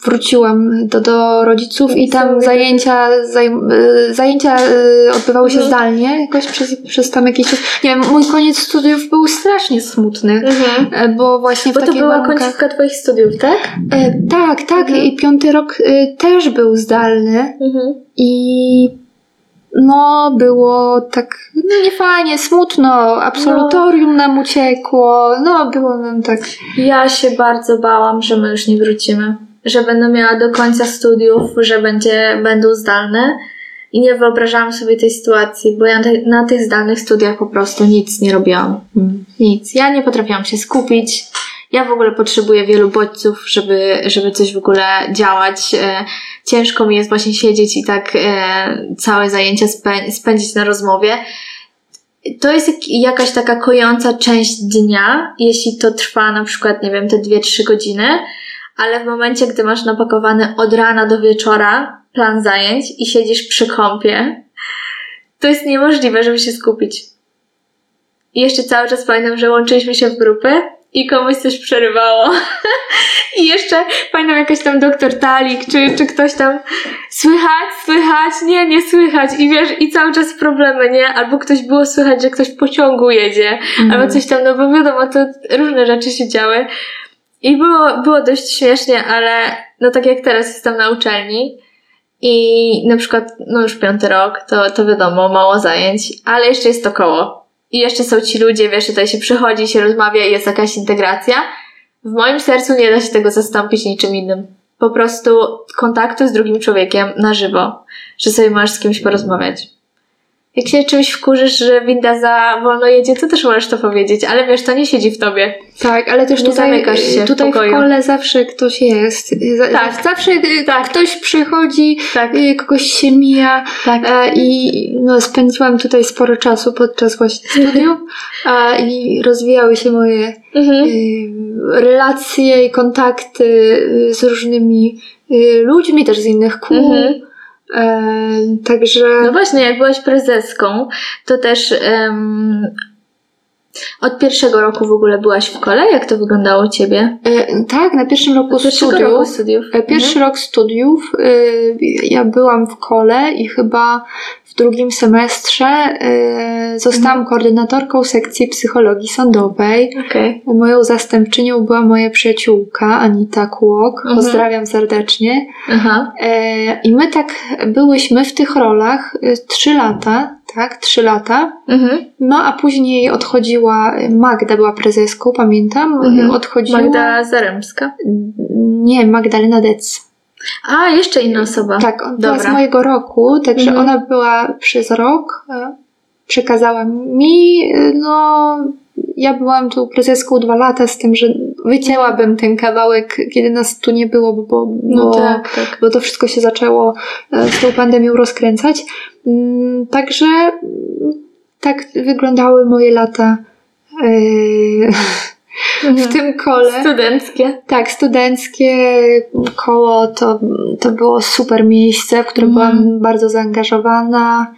Wróciłam do, do rodziców i tam zajęcia, zaj, zajęcia odbywały się Mhm. zdalnie jakoś przez, przez tam jakiś czas. Nie wiem, mój koniec studiów był strasznie smutny, Mhm. bo właśnie w Bo była warunkach... końcówka twoich studiów, tak? E, tak, tak. Mhm. I piąty rok e, też był zdalny. Mhm. I no, było tak no, niefajnie, smutno, absolutorium nam uciekło, no, było nam tak. Ja się bardzo bałam, że my już nie wrócimy. Że będę miała do końca studiów, że będzie, będą zdalne. I nie wyobrażałam sobie tej sytuacji, bo ja na tych zdalnych studiach po prostu nic nie robiłam. Nic. Ja nie potrafiłam się skupić. Ja w ogóle potrzebuję wielu bodźców, żeby, żeby coś w ogóle działać. E, ciężko mi jest właśnie siedzieć i tak e, całe zajęcia spę- spędzić na rozmowie. To jest jak, jakaś taka kojąca część dnia, jeśli to trwa na przykład, nie wiem, te 2-3 godziny, ale w momencie, gdy masz napakowany od rana do wieczora plan zajęć i siedzisz przy kąpie, to jest niemożliwe, żeby się skupić. I jeszcze cały czas pamiętam, że łączyliśmy się w grupy i komuś coś przerywało. I jeszcze pamiętam jakaś tam doktor Talik, czy, czy ktoś tam słychać, słychać, nie, nie słychać. I wiesz, i cały czas problemy, nie? Albo ktoś było słychać, że ktoś w pociągu jedzie, Mhm. albo coś tam, no bo wiadomo, to różne rzeczy się działy. I było, było dość śmiesznie, ale no tak jak teraz jestem na uczelni i na przykład, no już piąty rok, to, to wiadomo, mało zajęć, ale jeszcze jest to koło. I jeszcze są ci ludzie, wiesz, tutaj się przychodzi, się rozmawia i jest jakaś integracja. W moim sercu nie da się tego zastąpić niczym innym. Po prostu kontaktu z drugim człowiekiem na żywo, że sobie możesz z kimś porozmawiać. Jak się czymś wkurzysz, że winda za wolno jedzie, to też możesz to powiedzieć, ale wiesz, to nie siedzi w tobie. Tak, ale też Nie tutaj, zamykasz się w tutaj w pokoju. kole zawsze ktoś jest. Tak. Zawsze y, Tak. ktoś przychodzi, Tak. y, kogoś się mija. Tak. E, I no, spędziłam tutaj sporo czasu podczas właśnie studiów a, i rozwijały się moje Mhm. y, relacje i kontakty z różnymi ludźmi, też z innych kół. Mhm. E, także No właśnie, jak byłaś prezeską, to też em, od pierwszego roku w ogóle byłaś w kole? Jak to wyglądało u ciebie? e, tak, na pierwszym roku studiów. roku studiów. E, Pierwszy rok studiów y, ja byłam w kole i chyba drugim semestrze y, zostałam Mhm. koordynatorką sekcji psychologii sądowej. Okej. Moją zastępczynią była moja przyjaciółka Anita Kłok. Mhm. Pozdrawiam serdecznie. Aha. E, I my tak byłyśmy w tych rolach y, trzy lata, tak, trzy lata. Mhm. No a później odchodziła Magda, była prezeską, pamiętam. Mhm. Odchodziła. Magda Zaremska. Nie, Magdalena Dec. A, jeszcze inna osoba. Tak, on była z mojego roku, także Mhm. ona była przez rok. e, Przekazała mi, e, no, ja byłam tu prezeską dwa lata, z tym, że wycięłabym ten kawałek, kiedy nas tu nie było, bo, bo, No tak, tak. bo to wszystko się zaczęło e, z tą pandemią rozkręcać. Mm, Także mm, tak wyglądały moje lata e, w Mhm. tym kole. Studenckie. Tak, studenckie koło to, to było super miejsce, w którym Mhm. byłam bardzo zaangażowana.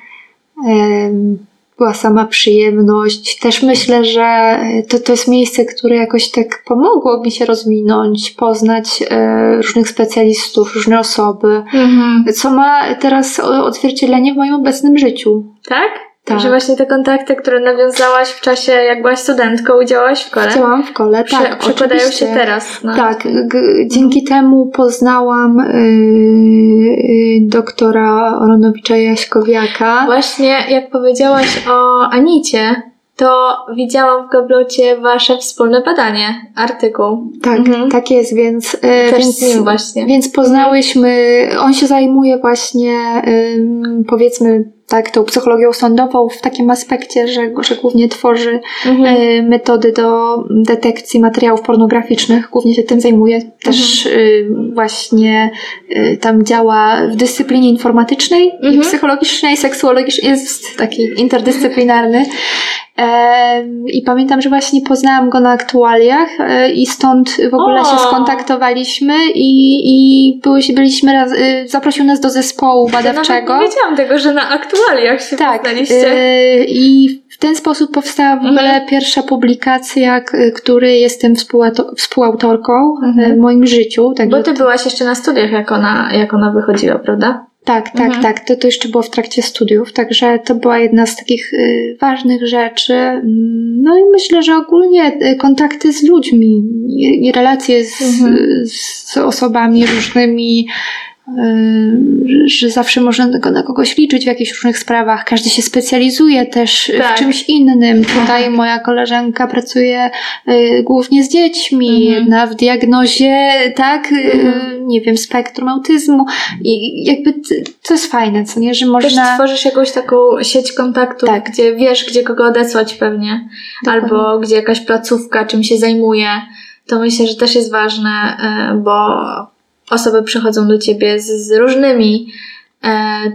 Była sama przyjemność. Też myślę, że to, to jest miejsce, które jakoś tak pomogło mi się rozwinąć, poznać e, różnych specjalistów, różne osoby, Mhm. co ma teraz odzwierciedlenie w moim obecnym życiu. Tak? Tak. Że właśnie te kontakty, które nawiązałaś w czasie, jak byłaś studentką, działaś w kole, Działam w kole, Prze- tak. przekładają oczywiście. się teraz. No. Tak, g- dzięki temu poznałam yy, doktora Oronowicza Jaśkowiaka. Właśnie jak powiedziałaś o Anicie, to widziałam w gablocie wasze wspólne badanie, artykuł. Tak, Mhm. tak jest, więc, yy, Też więc, z nim właśnie. więc poznałyśmy, on się zajmuje właśnie powiedzmy tak, tą psychologią sądową w takim aspekcie, że, że głównie tworzy Mhm. y, metody do detekcji materiałów pornograficznych. Głównie się tym zajmuje. Też y, właśnie y, tam działa w dyscyplinie informatycznej i Mhm. psychologicznej, seksuologicznej. Jest taki interdyscyplinarny. I pamiętam, że właśnie poznałam go na aktualiach e, i stąd w ogóle O! się skontaktowaliśmy i, i byliśmy raz, y, zaprosił nas do zespołu Ja nawet badawczego. nie wiedziałam tego, że na aktualiach się Tak, poznaliście. y, i w ten sposób powstała w ogóle Mhm. pierwsza publikacja, k- której jestem współautorką Mhm. y, w moim życiu. Także Bo ty byłaś jeszcze na studiach, jak ona, jak ona wychodziła, prawda? Tak, tak, Mhm. tak. To, to jeszcze było w trakcie studiów, także to była jedna z takich y, ważnych rzeczy. Mm, No i myślę, że ogólnie kontakty z ludźmi i, i relacje z, Mhm. z osobami różnymi, że zawsze można na, na kogoś liczyć w jakichś różnych sprawach. Każdy się specjalizuje też Tak. w czymś innym. Tutaj moja koleżanka pracuje y, głównie z dziećmi, Mhm. jedna w diagnozie, tak, y, Mhm. nie wiem, spektrum autyzmu. I jakby to jest fajne, co nie, że Też można. tworzysz jakąś taką sieć kontaktów, Tak. gdzie wiesz, gdzie kogo odesłać pewnie. Dokładnie. Albo gdzie jakaś placówka czym się zajmuje. To myślę, że też jest ważne, bo osoby przychodzą do ciebie z, z różnymi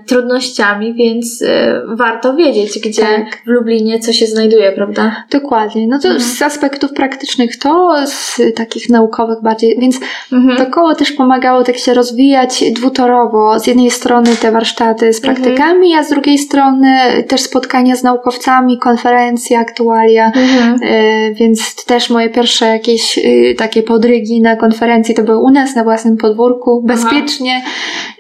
trudnościami, więc e, warto wiedzieć, gdzie Tak. w Lublinie co się znajduje, prawda? Dokładnie. No to Mhm. z aspektów praktycznych to, z takich naukowych bardziej. Więc Mhm. to koło też pomagało tak się rozwijać dwutorowo. Z jednej strony te warsztaty z Mhm. praktykami, a z drugiej strony też spotkania z naukowcami, konferencje, aktualia. Mhm. E, więc też moje pierwsze jakieś y, takie podrygi na konferencji to były u nas na własnym podwórku, bezpiecznie,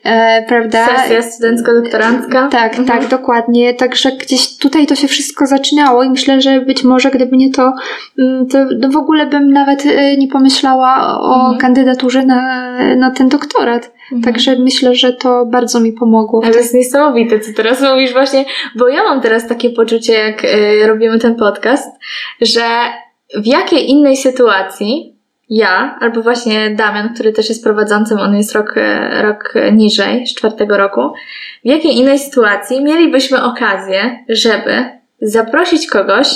e, prawda? Sesja studencko-doktorancka. Tak, Mhm. tak, dokładnie. Także gdzieś tutaj to się wszystko zaczynało i myślę, że być może gdyby nie to, mm, to no w ogóle bym nawet e, nie pomyślała o Mhm. kandydaturze na, na ten doktorat. Mhm. Także myślę, że to bardzo mi pomogło. Ale to jest niesamowite, co teraz mówisz właśnie, bo ja mam teraz takie poczucie, jak y, robimy ten podcast, że w jakiej innej sytuacji ja, albo właśnie Damian, który też jest prowadzącym, on jest rok, e, rok niżej, z czwartego roku, w jakiej innej sytuacji mielibyśmy okazję, żeby zaprosić kogoś,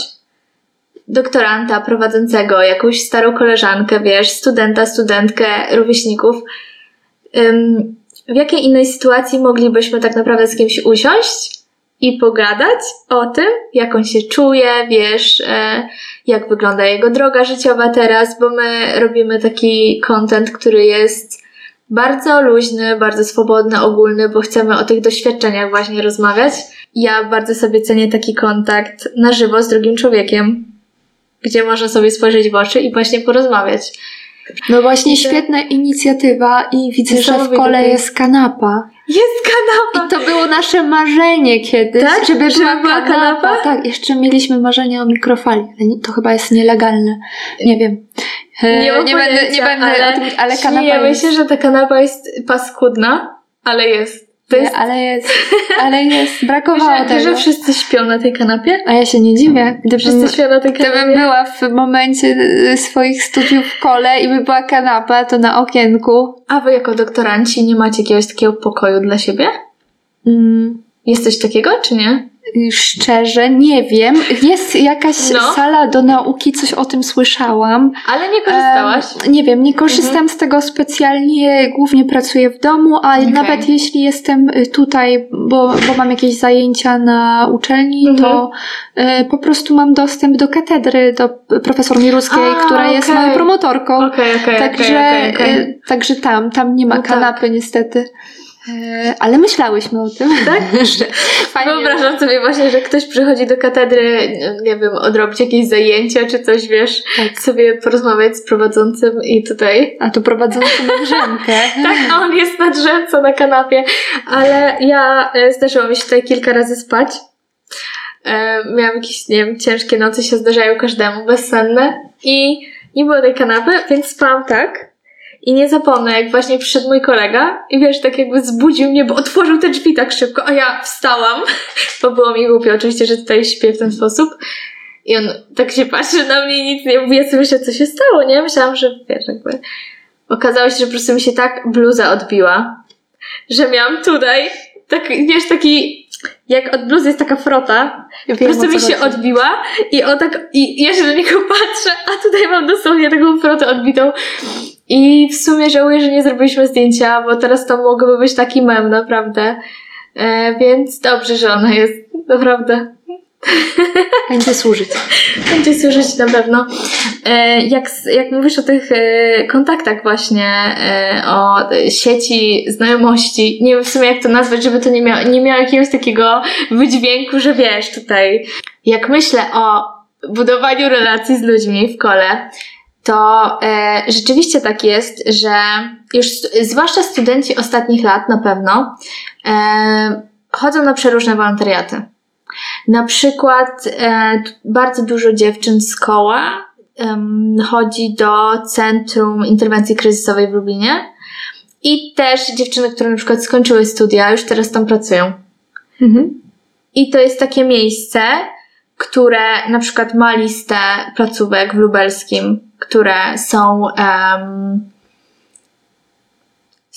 doktoranta prowadzącego, jakąś starą koleżankę, wiesz, studenta, studentkę, rówieśników, w jakiej innej sytuacji moglibyśmy tak naprawdę z kimś usiąść i pogadać o tym, jak on się czuje, wiesz, e, jak wygląda jego droga życiowa teraz, bo my robimy taki content, który jest bardzo luźny, bardzo swobodny, ogólny, bo chcemy o tych doświadczeniach właśnie rozmawiać. Ja bardzo sobie cenię taki kontakt na żywo z drugim człowiekiem, gdzie można sobie spojrzeć w oczy i właśnie porozmawiać. No właśnie, I świetna inicjatywa i widzę, że w kole jest. kanapa. Jest kanapa! I to było nasze marzenie kiedyś, Tak? żeby, Żeby była, była kanapa. kanapa? Tak, jeszcze mieliśmy marzenie o mikrofali, to chyba jest nielegalne. Nie wiem. E, Nie nie będę, nie będę ale o tym, ale kanapa jest. myślę, że ta kanapa jest paskudna, ale jest. Jest ale jest, ale jest, brakowało że, tego. że wszyscy śpią na tej kanapie? A ja się nie dziwię, gdybym, Wszyscy śpią na tej gdybym kanapie? była w momencie y, swoich studiów w kole i by była kanapa, to na okienku. A wy jako doktoranci nie macie jakiegoś takiego pokoju dla siebie? Mm, Jest coś takiego, czy nie? Szczerze, nie wiem. Jest jakaś No. sala do nauki, coś o tym słyszałam. Ale nie korzystałaś? Em, nie wiem, nie korzystam z tego specjalnie, głównie pracuję w domu, a Okej. nawet jeśli jestem y, tutaj, bo, bo mam jakieś zajęcia na uczelni, to y, po prostu mam dostęp do katedry, do profesor Miruskiej, A, która jest okej. moją promotorką. Okej, Także, y, także tam, tam nie ma No tak. kanapy niestety. Y, ale myślałyśmy o tym. Tak? że fajnie Wyobrażam sobie właśnie, że ktoś przychodzi do katedry, nie wiem, odrobić jakieś zajęcia czy coś, wiesz, Tak. sobie porozmawiać z prowadzącym i tutaj A tu prowadzący na drzemkę. Tak, a on jest na drzemce na kanapie. Ale ja e, zdarzyło mi się tutaj kilka razy spać. E, miałam jakieś, nie wiem, ciężkie noce się zdarzają każdemu, bezsenne. I nie było tej kanapy, więc spałam tak. I nie zapomnę, jak właśnie przyszedł mój kolega i wiesz, tak jakby zbudził mnie, bo otworzył te drzwi tak szybko, a ja wstałam, bo było mi głupio oczywiście, że tutaj śpię w ten sposób. I on tak się patrzy na mnie i nic nie mówi, ja sobie myślę, co się stało, nie? Myślałam, że wiesz, jakby okazało się, że po prostu mi się tak bluza odbiła, że miałam tutaj, tak, wiesz, taki, jak od bluzy jest taka frota, po Wiem, prostu o mi się chodzi. odbiła i on tak, i ja się do niego patrzę, a tutaj mam dosłownie taką frotę odbitą. I w sumie żałuję, że nie zrobiliśmy zdjęcia, bo teraz to mogłoby być taki mem, naprawdę. E, więc dobrze, że ona jest, naprawdę. Będzie służyć. Będzie służyć na pewno. E, jak, jak mówisz o tych e, kontaktach właśnie, e, o sieci znajomości, nie wiem w sumie jak to nazwać, żeby to nie miało, nie miało jakiegoś takiego wydźwięku, że wiesz tutaj. Jak myślę o budowaniu relacji z ludźmi w kole, to e, rzeczywiście tak jest, że już zwłaszcza studenci ostatnich lat na pewno e, chodzą na przeróżne wolontariaty. Na przykład e, bardzo dużo dziewczyn z koła chodzi do Centrum Interwencji Kryzysowej w Lublinie i też dziewczyny, które na przykład skończyły studia, już teraz tam pracują. Mhm. I to jest takie miejsce, które na przykład ma listę placówek w lubelskim, które są, em,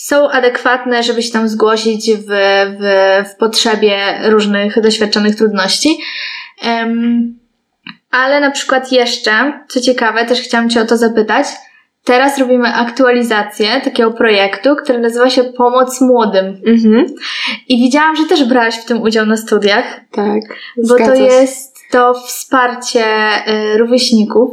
są adekwatne, żeby się tam zgłosić w, w, w potrzebie różnych doświadczonych trudności. Em, ale na przykład jeszcze, co ciekawe, też chciałam Cię o to zapytać, teraz robimy aktualizację takiego projektu, który nazywa się Pomoc Młodym. Mhm. I widziałam, że też brałaś w tym udział na studiach, Tak. bo to się. jest to wsparcie y, rówieśników.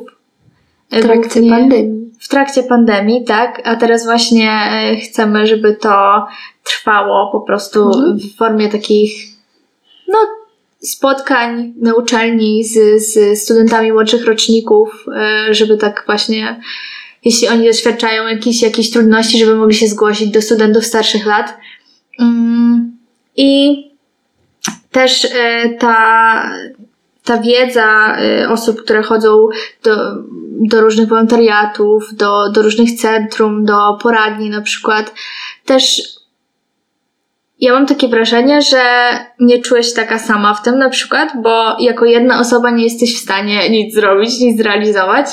y, w trakcie pandemii. W trakcie pandemii, tak, a teraz właśnie y, chcemy, żeby to trwało po prostu Mhm. w formie takich, no, spotkań na uczelni z, z studentami młodszych roczników, y, żeby tak właśnie, jeśli oni doświadczają jakichś, jakichś trudności, żeby mogli się zgłosić do studentów starszych lat. Mm, I też y, ta, ta wiedza y, osób, które chodzą do, do różnych wolontariatów, do, do różnych centrum, do poradni na przykład, też ja mam takie wrażenie, że nie się taka sama w tym na przykład, bo jako jedna osoba nie jesteś w stanie nic zrobić, nic zrealizować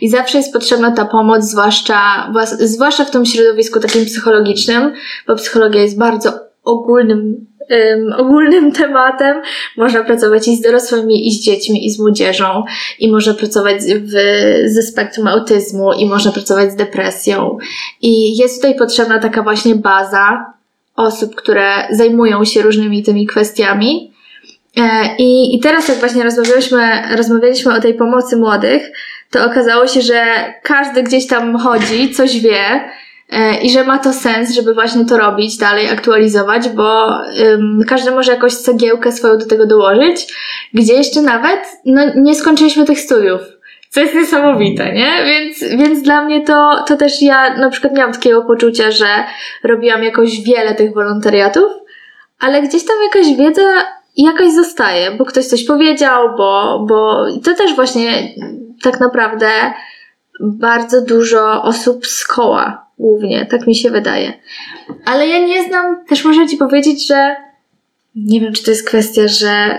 i zawsze jest potrzebna ta pomoc, zwłaszcza, zwłaszcza w tym środowisku takim psychologicznym, bo psychologia jest bardzo ogólnym, ym, ogólnym tematem. Można pracować i z dorosłymi, i z dziećmi, i z młodzieżą, i można pracować w, ze spektrum autyzmu, i można pracować z depresją. I jest tutaj potrzebna taka właśnie baza osób, które zajmują się różnymi tymi kwestiami. E, I, I teraz, jak właśnie rozmawialiśmy, rozmawialiśmy o tej pomocy młodych, to okazało się, że każdy gdzieś tam chodzi, coś wie i że ma to sens, żeby właśnie to robić, dalej aktualizować, bo każdy może jakąś cegiełkę swoją do tego dołożyć, gdzie jeszcze nawet no, nie skończyliśmy tych studiów. Co jest niesamowite, nie? Więc, więc dla mnie to, to też ja na przykład miałam takiego poczucia, że robiłam jakoś wiele tych wolontariatów, ale gdzieś tam jakaś wiedza jakaś zostaje, bo ktoś coś powiedział, bo, bo to też właśnie tak naprawdę bardzo dużo osób z koła głównie, tak mi się wydaje. Ale ja nie znam, też muszę Ci powiedzieć, że nie wiem, czy to jest kwestia, że.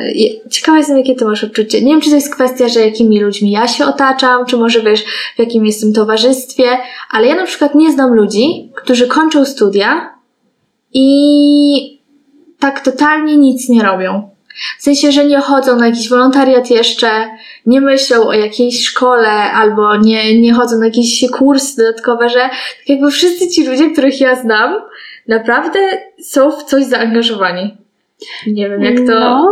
Ciekawa jestem, jakie ty masz odczucie. Nie wiem, czy to jest kwestia, że jakimi ludźmi ja się otaczam, czy może wiesz, w jakim jestem towarzystwie, ale ja na przykład nie znam ludzi, którzy kończą studia i tak totalnie nic nie robią. W sensie, że nie chodzą na jakiś wolontariat jeszcze, nie myślą o jakiejś szkole albo nie, nie chodzą na jakieś kursy dodatkowe, że tak jakby wszyscy ci ludzie, których ja znam, naprawdę są w coś zaangażowani. Nie wiem, jak to No.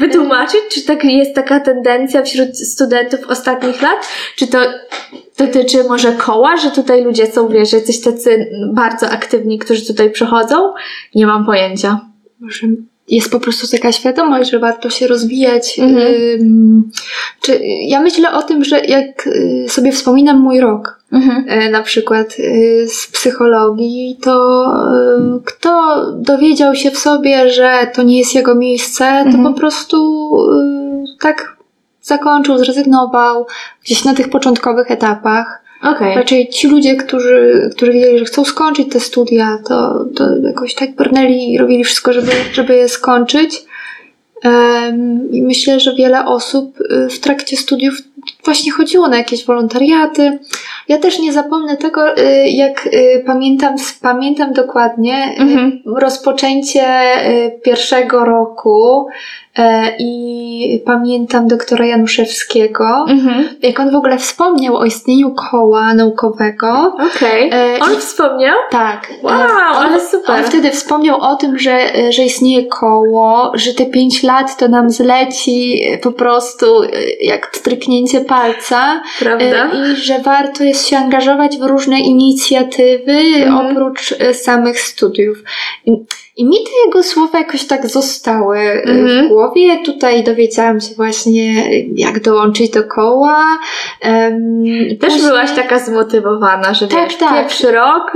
wytłumaczyć, czy tak jest taka tendencja wśród studentów ostatnich lat, czy to dotyczy może koła, że tutaj ludzie są, wiesz, jacyś tacy bardzo aktywni, którzy tutaj przychodzą? Nie mam pojęcia. Może jest po prostu taka świadomość, że warto się rozwijać. Mhm. Czy ja myślę o tym, że jak y, sobie wspominam mój rok, y, na przykład y, z psychologii, to kto dowiedział się w sobie, że to nie jest jego miejsce, to Mhm. po prostu tak zakończył, zrezygnował gdzieś na tych początkowych etapach. Okej. Raczej ci ludzie, którzy, którzy wiedzieli, że chcą skończyć te studia, to, to jakoś tak brnęli i robili wszystko, żeby, żeby je skończyć. Em, I myślę, że wiele osób y, w trakcie studiów właśnie chodziło na jakieś wolontariaty. Ja też nie zapomnę tego, y, jak y, pamiętam, pamiętam dokładnie y, Mhm. rozpoczęcie pierwszego roku i pamiętam doktora Januszewskiego, Mhm. jak on w ogóle wspomniał o istnieniu koła naukowego. Okej. E, On wspomniał? tak. Wow, on, ale super. On wtedy wspomniał o tym, że, e, że istnieje koło, że te pięć lat to nam zleci e, po prostu e, jak stryknięcie palca Prawda? e, i że warto jest się angażować w różne inicjatywy Mhm. oprócz e, samych studiów. I, mi te jego słowa jakoś tak zostały e, Mhm. w głowie. Tutaj dowiedziałam się właśnie, jak dołączyć do koła. Em, Też byłaś taka zmotywowana, że Tak, wiesz, tak. pierwszy rok,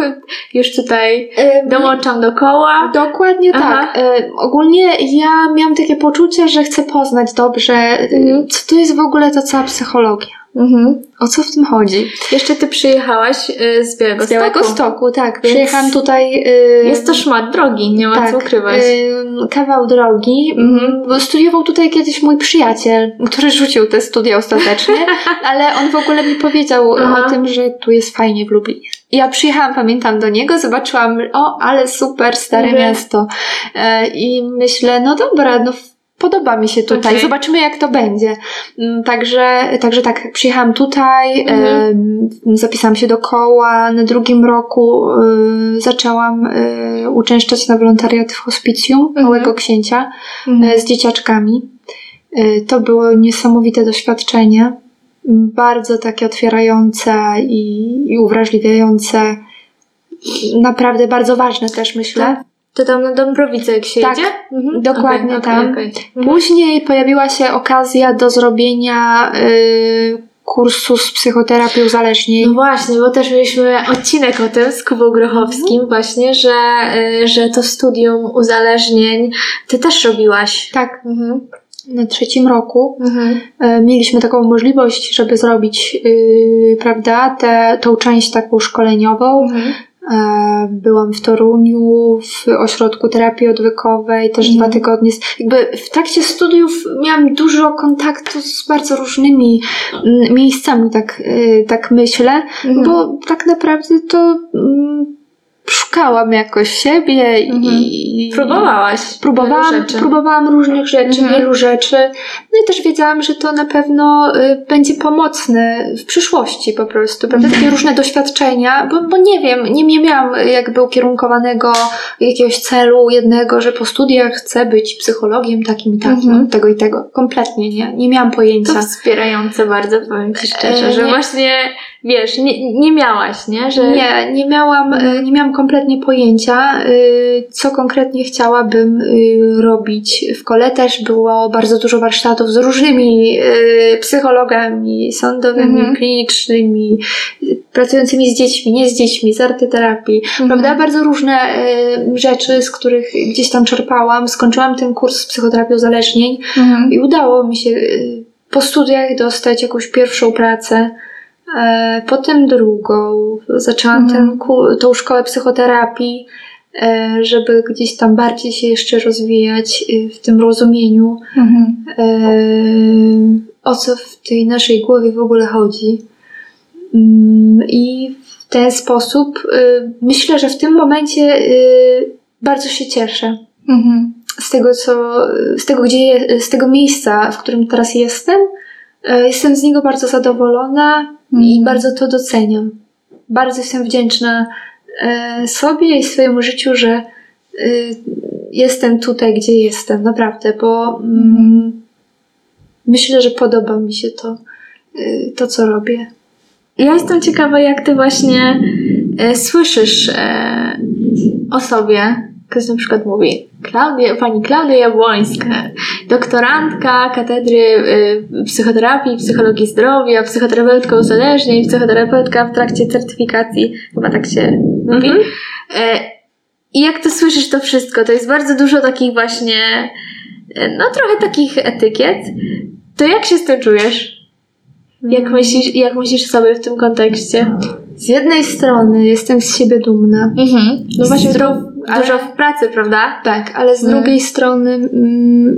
już tutaj Em, dołączam do koła. Dokładnie Aha. tak. E, ogólnie ja miałam takie poczucie, że chcę poznać dobrze, Mhm. co to jest w ogóle ta cała psychologia. Mhm. O co w tym chodzi? Jeszcze ty przyjechałaś y, z Białego Z Białego Stoku. Tak. Więc Przyjechałam tutaj. e, Jest to szmat drogi, nie ma tak, co ukrywać. e, kawał drogi. Mhm. Studiował tutaj kiedyś mój przyjaciel, który rzucił te studia ostatecznie, ale on w ogóle mi powiedział Aha. o tym, że tu jest fajnie w Lublinie. Ja przyjechałam, pamiętam do niego, zobaczyłam, o, ale super, stare Mhm. miasto. I myślę, no dobra, no podoba mi się tutaj, Okay. zobaczymy jak to będzie. Mm, Także, także tak, przyjechałam tutaj, Mhm. zapisałam się do koła, na drugim roku e, zaczęłam e, uczęszczać na wolontariat w hospicjum Mhm. Małego Księcia Mhm. e, z dzieciaczkami. E, To było niesamowite doświadczenie, bardzo takie otwierające i, i uwrażliwiające. Naprawdę bardzo ważne też myślę. To tam na Dąbrowice jak się Tak, jedzie? Mhm. dokładnie Okej, tam. okej, okej. Mhm. Później pojawiła się okazja do zrobienia y, kursu z psychoterapii uzależnień. No właśnie, bo też mieliśmy odcinek o tym z Kubą Grochowskim właśnie, że, y, że to studium uzależnień ty też robiłaś. Tak, Mhm. na trzecim roku Mhm. e, mieliśmy taką możliwość, żeby zrobić, y, prawda, tę tą część taką szkoleniową. Mhm. E, Byłam w Toruniu, w ośrodku terapii odwykowej, też Mhm. dwa tygodnie. z- Jakby w trakcie studiów miałam dużo kontaktu z bardzo różnymi mm, miejscami, tak, y, tak myślę, Mhm. bo tak naprawdę to mm, szukałam jakoś siebie i, Mhm. i Próbowałaś. Próbowałam, rzeczy. próbowałam różnych rzeczy, Mhm. wielu rzeczy. No i też wiedziałam, że to na pewno y, będzie pomocne w przyszłości po prostu, prawda? Mhm. Takie różne doświadczenia, bo, bo nie wiem, nie, nie miałam jakby ukierunkowanego jakiegoś celu jednego, że po studiach chcę być psychologiem takim i takim, Mhm. tego i tego. Kompletnie nie. Nie miałam pojęcia. To wspierające bardzo, powiem Ci szczerze, E, że nie- właśnie, wiesz, nie, nie miałaś, nie? Że... Nie, nie miałam, y, nie miałam kompletnie pojęcia, y, co konkretnie chciałabym y, robić. W kole też było bardzo dużo warsztatów z różnymi psychologami sądowymi, Mhm. klinicznymi, pracującymi z dziećmi, nie z dziećmi, z artyterapii. Mhm. Prawda? Bardzo różne rzeczy, z których gdzieś tam czerpałam. Skończyłam ten kurs z psychoterapii uzależnień. Mhm. I udało mi się po studiach dostać jakąś pierwszą pracę, e, potem drugą. Zaczęłam Mhm. ten, tą szkołę psychoterapii, e, żeby gdzieś tam bardziej się jeszcze rozwijać y, w tym rozumieniu, Mhm. e, o co w tej naszej głowie w ogóle chodzi. Mm, I w ten sposób y, myślę, że w tym momencie y, bardzo się cieszę Mhm. z tego, co, z tego, gdzie, z tego miejsca, w którym teraz jestem. E, Jestem z niego bardzo zadowolona i Mhm. bardzo to doceniam. Bardzo jestem wdzięczna e, sobie i swojemu życiu, że e, jestem tutaj, gdzie jestem, naprawdę, bo mm, myślę, że podoba mi się to, e, to co robię. Ja jestem ciekawa, jak ty właśnie słyszysz o sobie. Ktoś na przykład mówi, Klaudia, pani Klaudia Jabłońska, doktorantka katedry e, psychoterapii, psychologii zdrowia, psychoterapeutka uzależnień, psychoterapeutka w trakcie certyfikacji, chyba tak się mówi. Mhm. E, I jak ty słyszysz to wszystko, to jest bardzo dużo takich właśnie, e, no trochę takich etykiet. To jak się z tym czujesz? Jak myślisz, jak myślisz sobie w tym kontekście? Z jednej strony jestem z siebie dumna, Mhm. No właśnie, Z dru- dużo w pracy, prawda? tak, ale z Mhm. drugiej strony mm,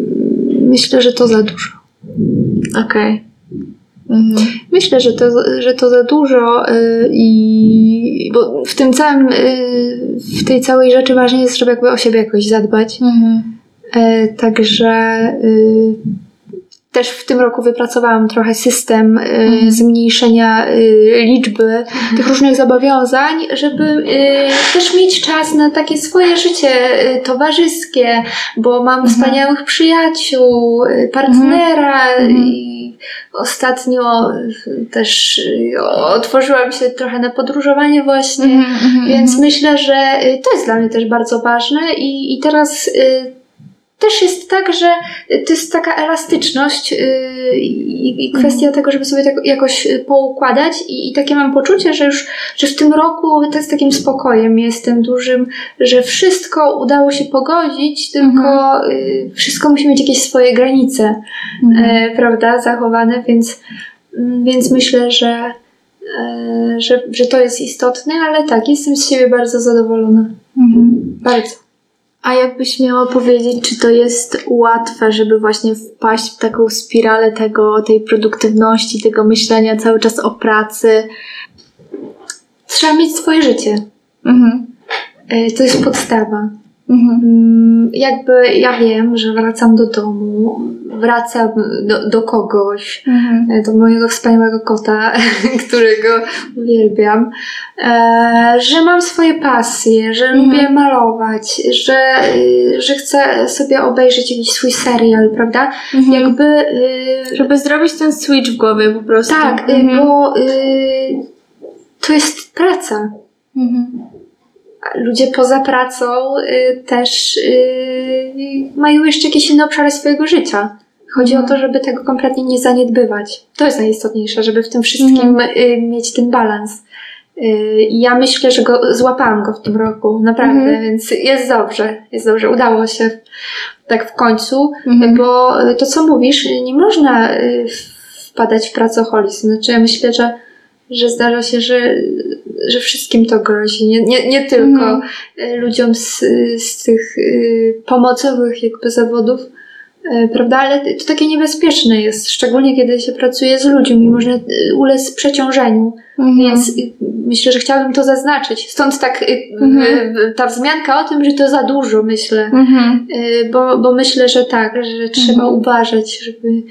myślę, że to za dużo. Okej. Mhm. Myślę, że to, że to za dużo y, i bo w tym całym, y, w tej całej rzeczy ważne jest, żeby jakby o siebie jakoś zadbać. Mhm. E, Także y, też w tym roku wypracowałam trochę system y, Mhm. zmniejszenia y, liczby tych różnych zobowiązań, żeby y, też mieć czas na takie swoje życie towarzyskie, bo mam Mhm. wspaniałych przyjaciół, partnera Mhm. i ostatnio też otworzyłam się trochę na podróżowanie właśnie. Mhm. Więc myślę, że to jest dla mnie też bardzo ważne i, i teraz też jest tak, że to jest taka elastyczność y, i, kwestia tego, żeby sobie tak jakoś y, poukładać i, i takie mam poczucie, że już że w tym roku to z takim spokojem jestem dużym, że wszystko udało się pogodzić, tylko y, wszystko musi mieć jakieś swoje granice, Mhm. e, prawda, zachowane, więc, mm, więc myślę, że, e, że, że to jest istotne, ale tak, jestem z siebie bardzo zadowolona. Mhm. Bardzo. A jakbyś miała powiedzieć, czy to jest łatwe, żeby właśnie wpaść w taką spiralę tego, tej produktywności, tego myślenia cały czas o pracy? Trzeba mieć swoje życie. Mhm. E, To jest podstawa. Mhm. Mm, jakby ja wiem, że wracam do domu, wracam do, do kogoś, Mhm. do mojego wspaniałego kota, którego uwielbiam, e, że mam swoje pasje, że Mhm. lubię malować, że, y, że chcę sobie obejrzeć jakiś swój serial, prawda? Mhm. Jakby. y, Żeby zrobić ten switch w głowie po prostu. tak, y, Mhm. bo y, to jest praca. Mhm. Ludzie poza pracą y, też y, mają jeszcze jakieś inne obszary swojego życia. Chodzi Mhm. o to, żeby tego kompletnie nie zaniedbywać. To jest najistotniejsze, żeby w tym wszystkim Mhm. y, mieć ten balans. Ja myślę, że go złapałam go w tym roku, naprawdę, Mhm. więc jest dobrze, jest dobrze, udało się tak w końcu, Mhm. bo to co mówisz, nie można wpadać w pracoholizm. Znaczy ja myślę, że, że zdarza się, że, że wszystkim to grozi, nie, nie, nie tylko y, ludziom z, z tych y, pomocowych jakby zawodów, y, prawda, ale to takie niebezpieczne jest, szczególnie kiedy się pracuje z ludźmi, można ulec przeciążeniu, Mhm. więc myślę, że chciałabym to zaznaczyć. Stąd tak Mhm. ta wzmianka o tym, że to za dużo, myślę. Mhm. Bo, bo myślę, że tak, że trzeba uważać, żeby,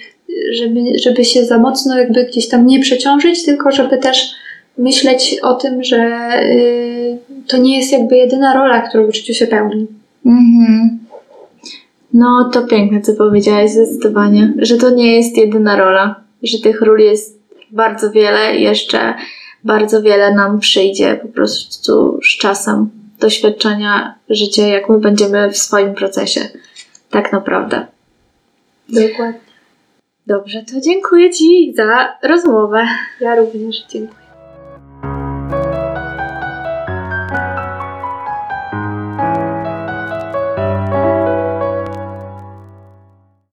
żeby, żeby się za mocno jakby gdzieś tam nie przeciążyć, tylko żeby też myśleć o tym, że y, to nie jest jakby jedyna rola, którą w życiu się pełni. Mhm. No, to piękne, co powiedziałaś, zdecydowanie. Że to nie jest jedyna rola, że tych ról jest bardzo wiele i jeszcze bardzo wiele nam przyjdzie po prostu z czasem doświadczenia życia, jak my będziemy w swoim procesie. Tak naprawdę. Dokładnie. Dobrze, to dziękuję Ci za rozmowę. Ja również dziękuję.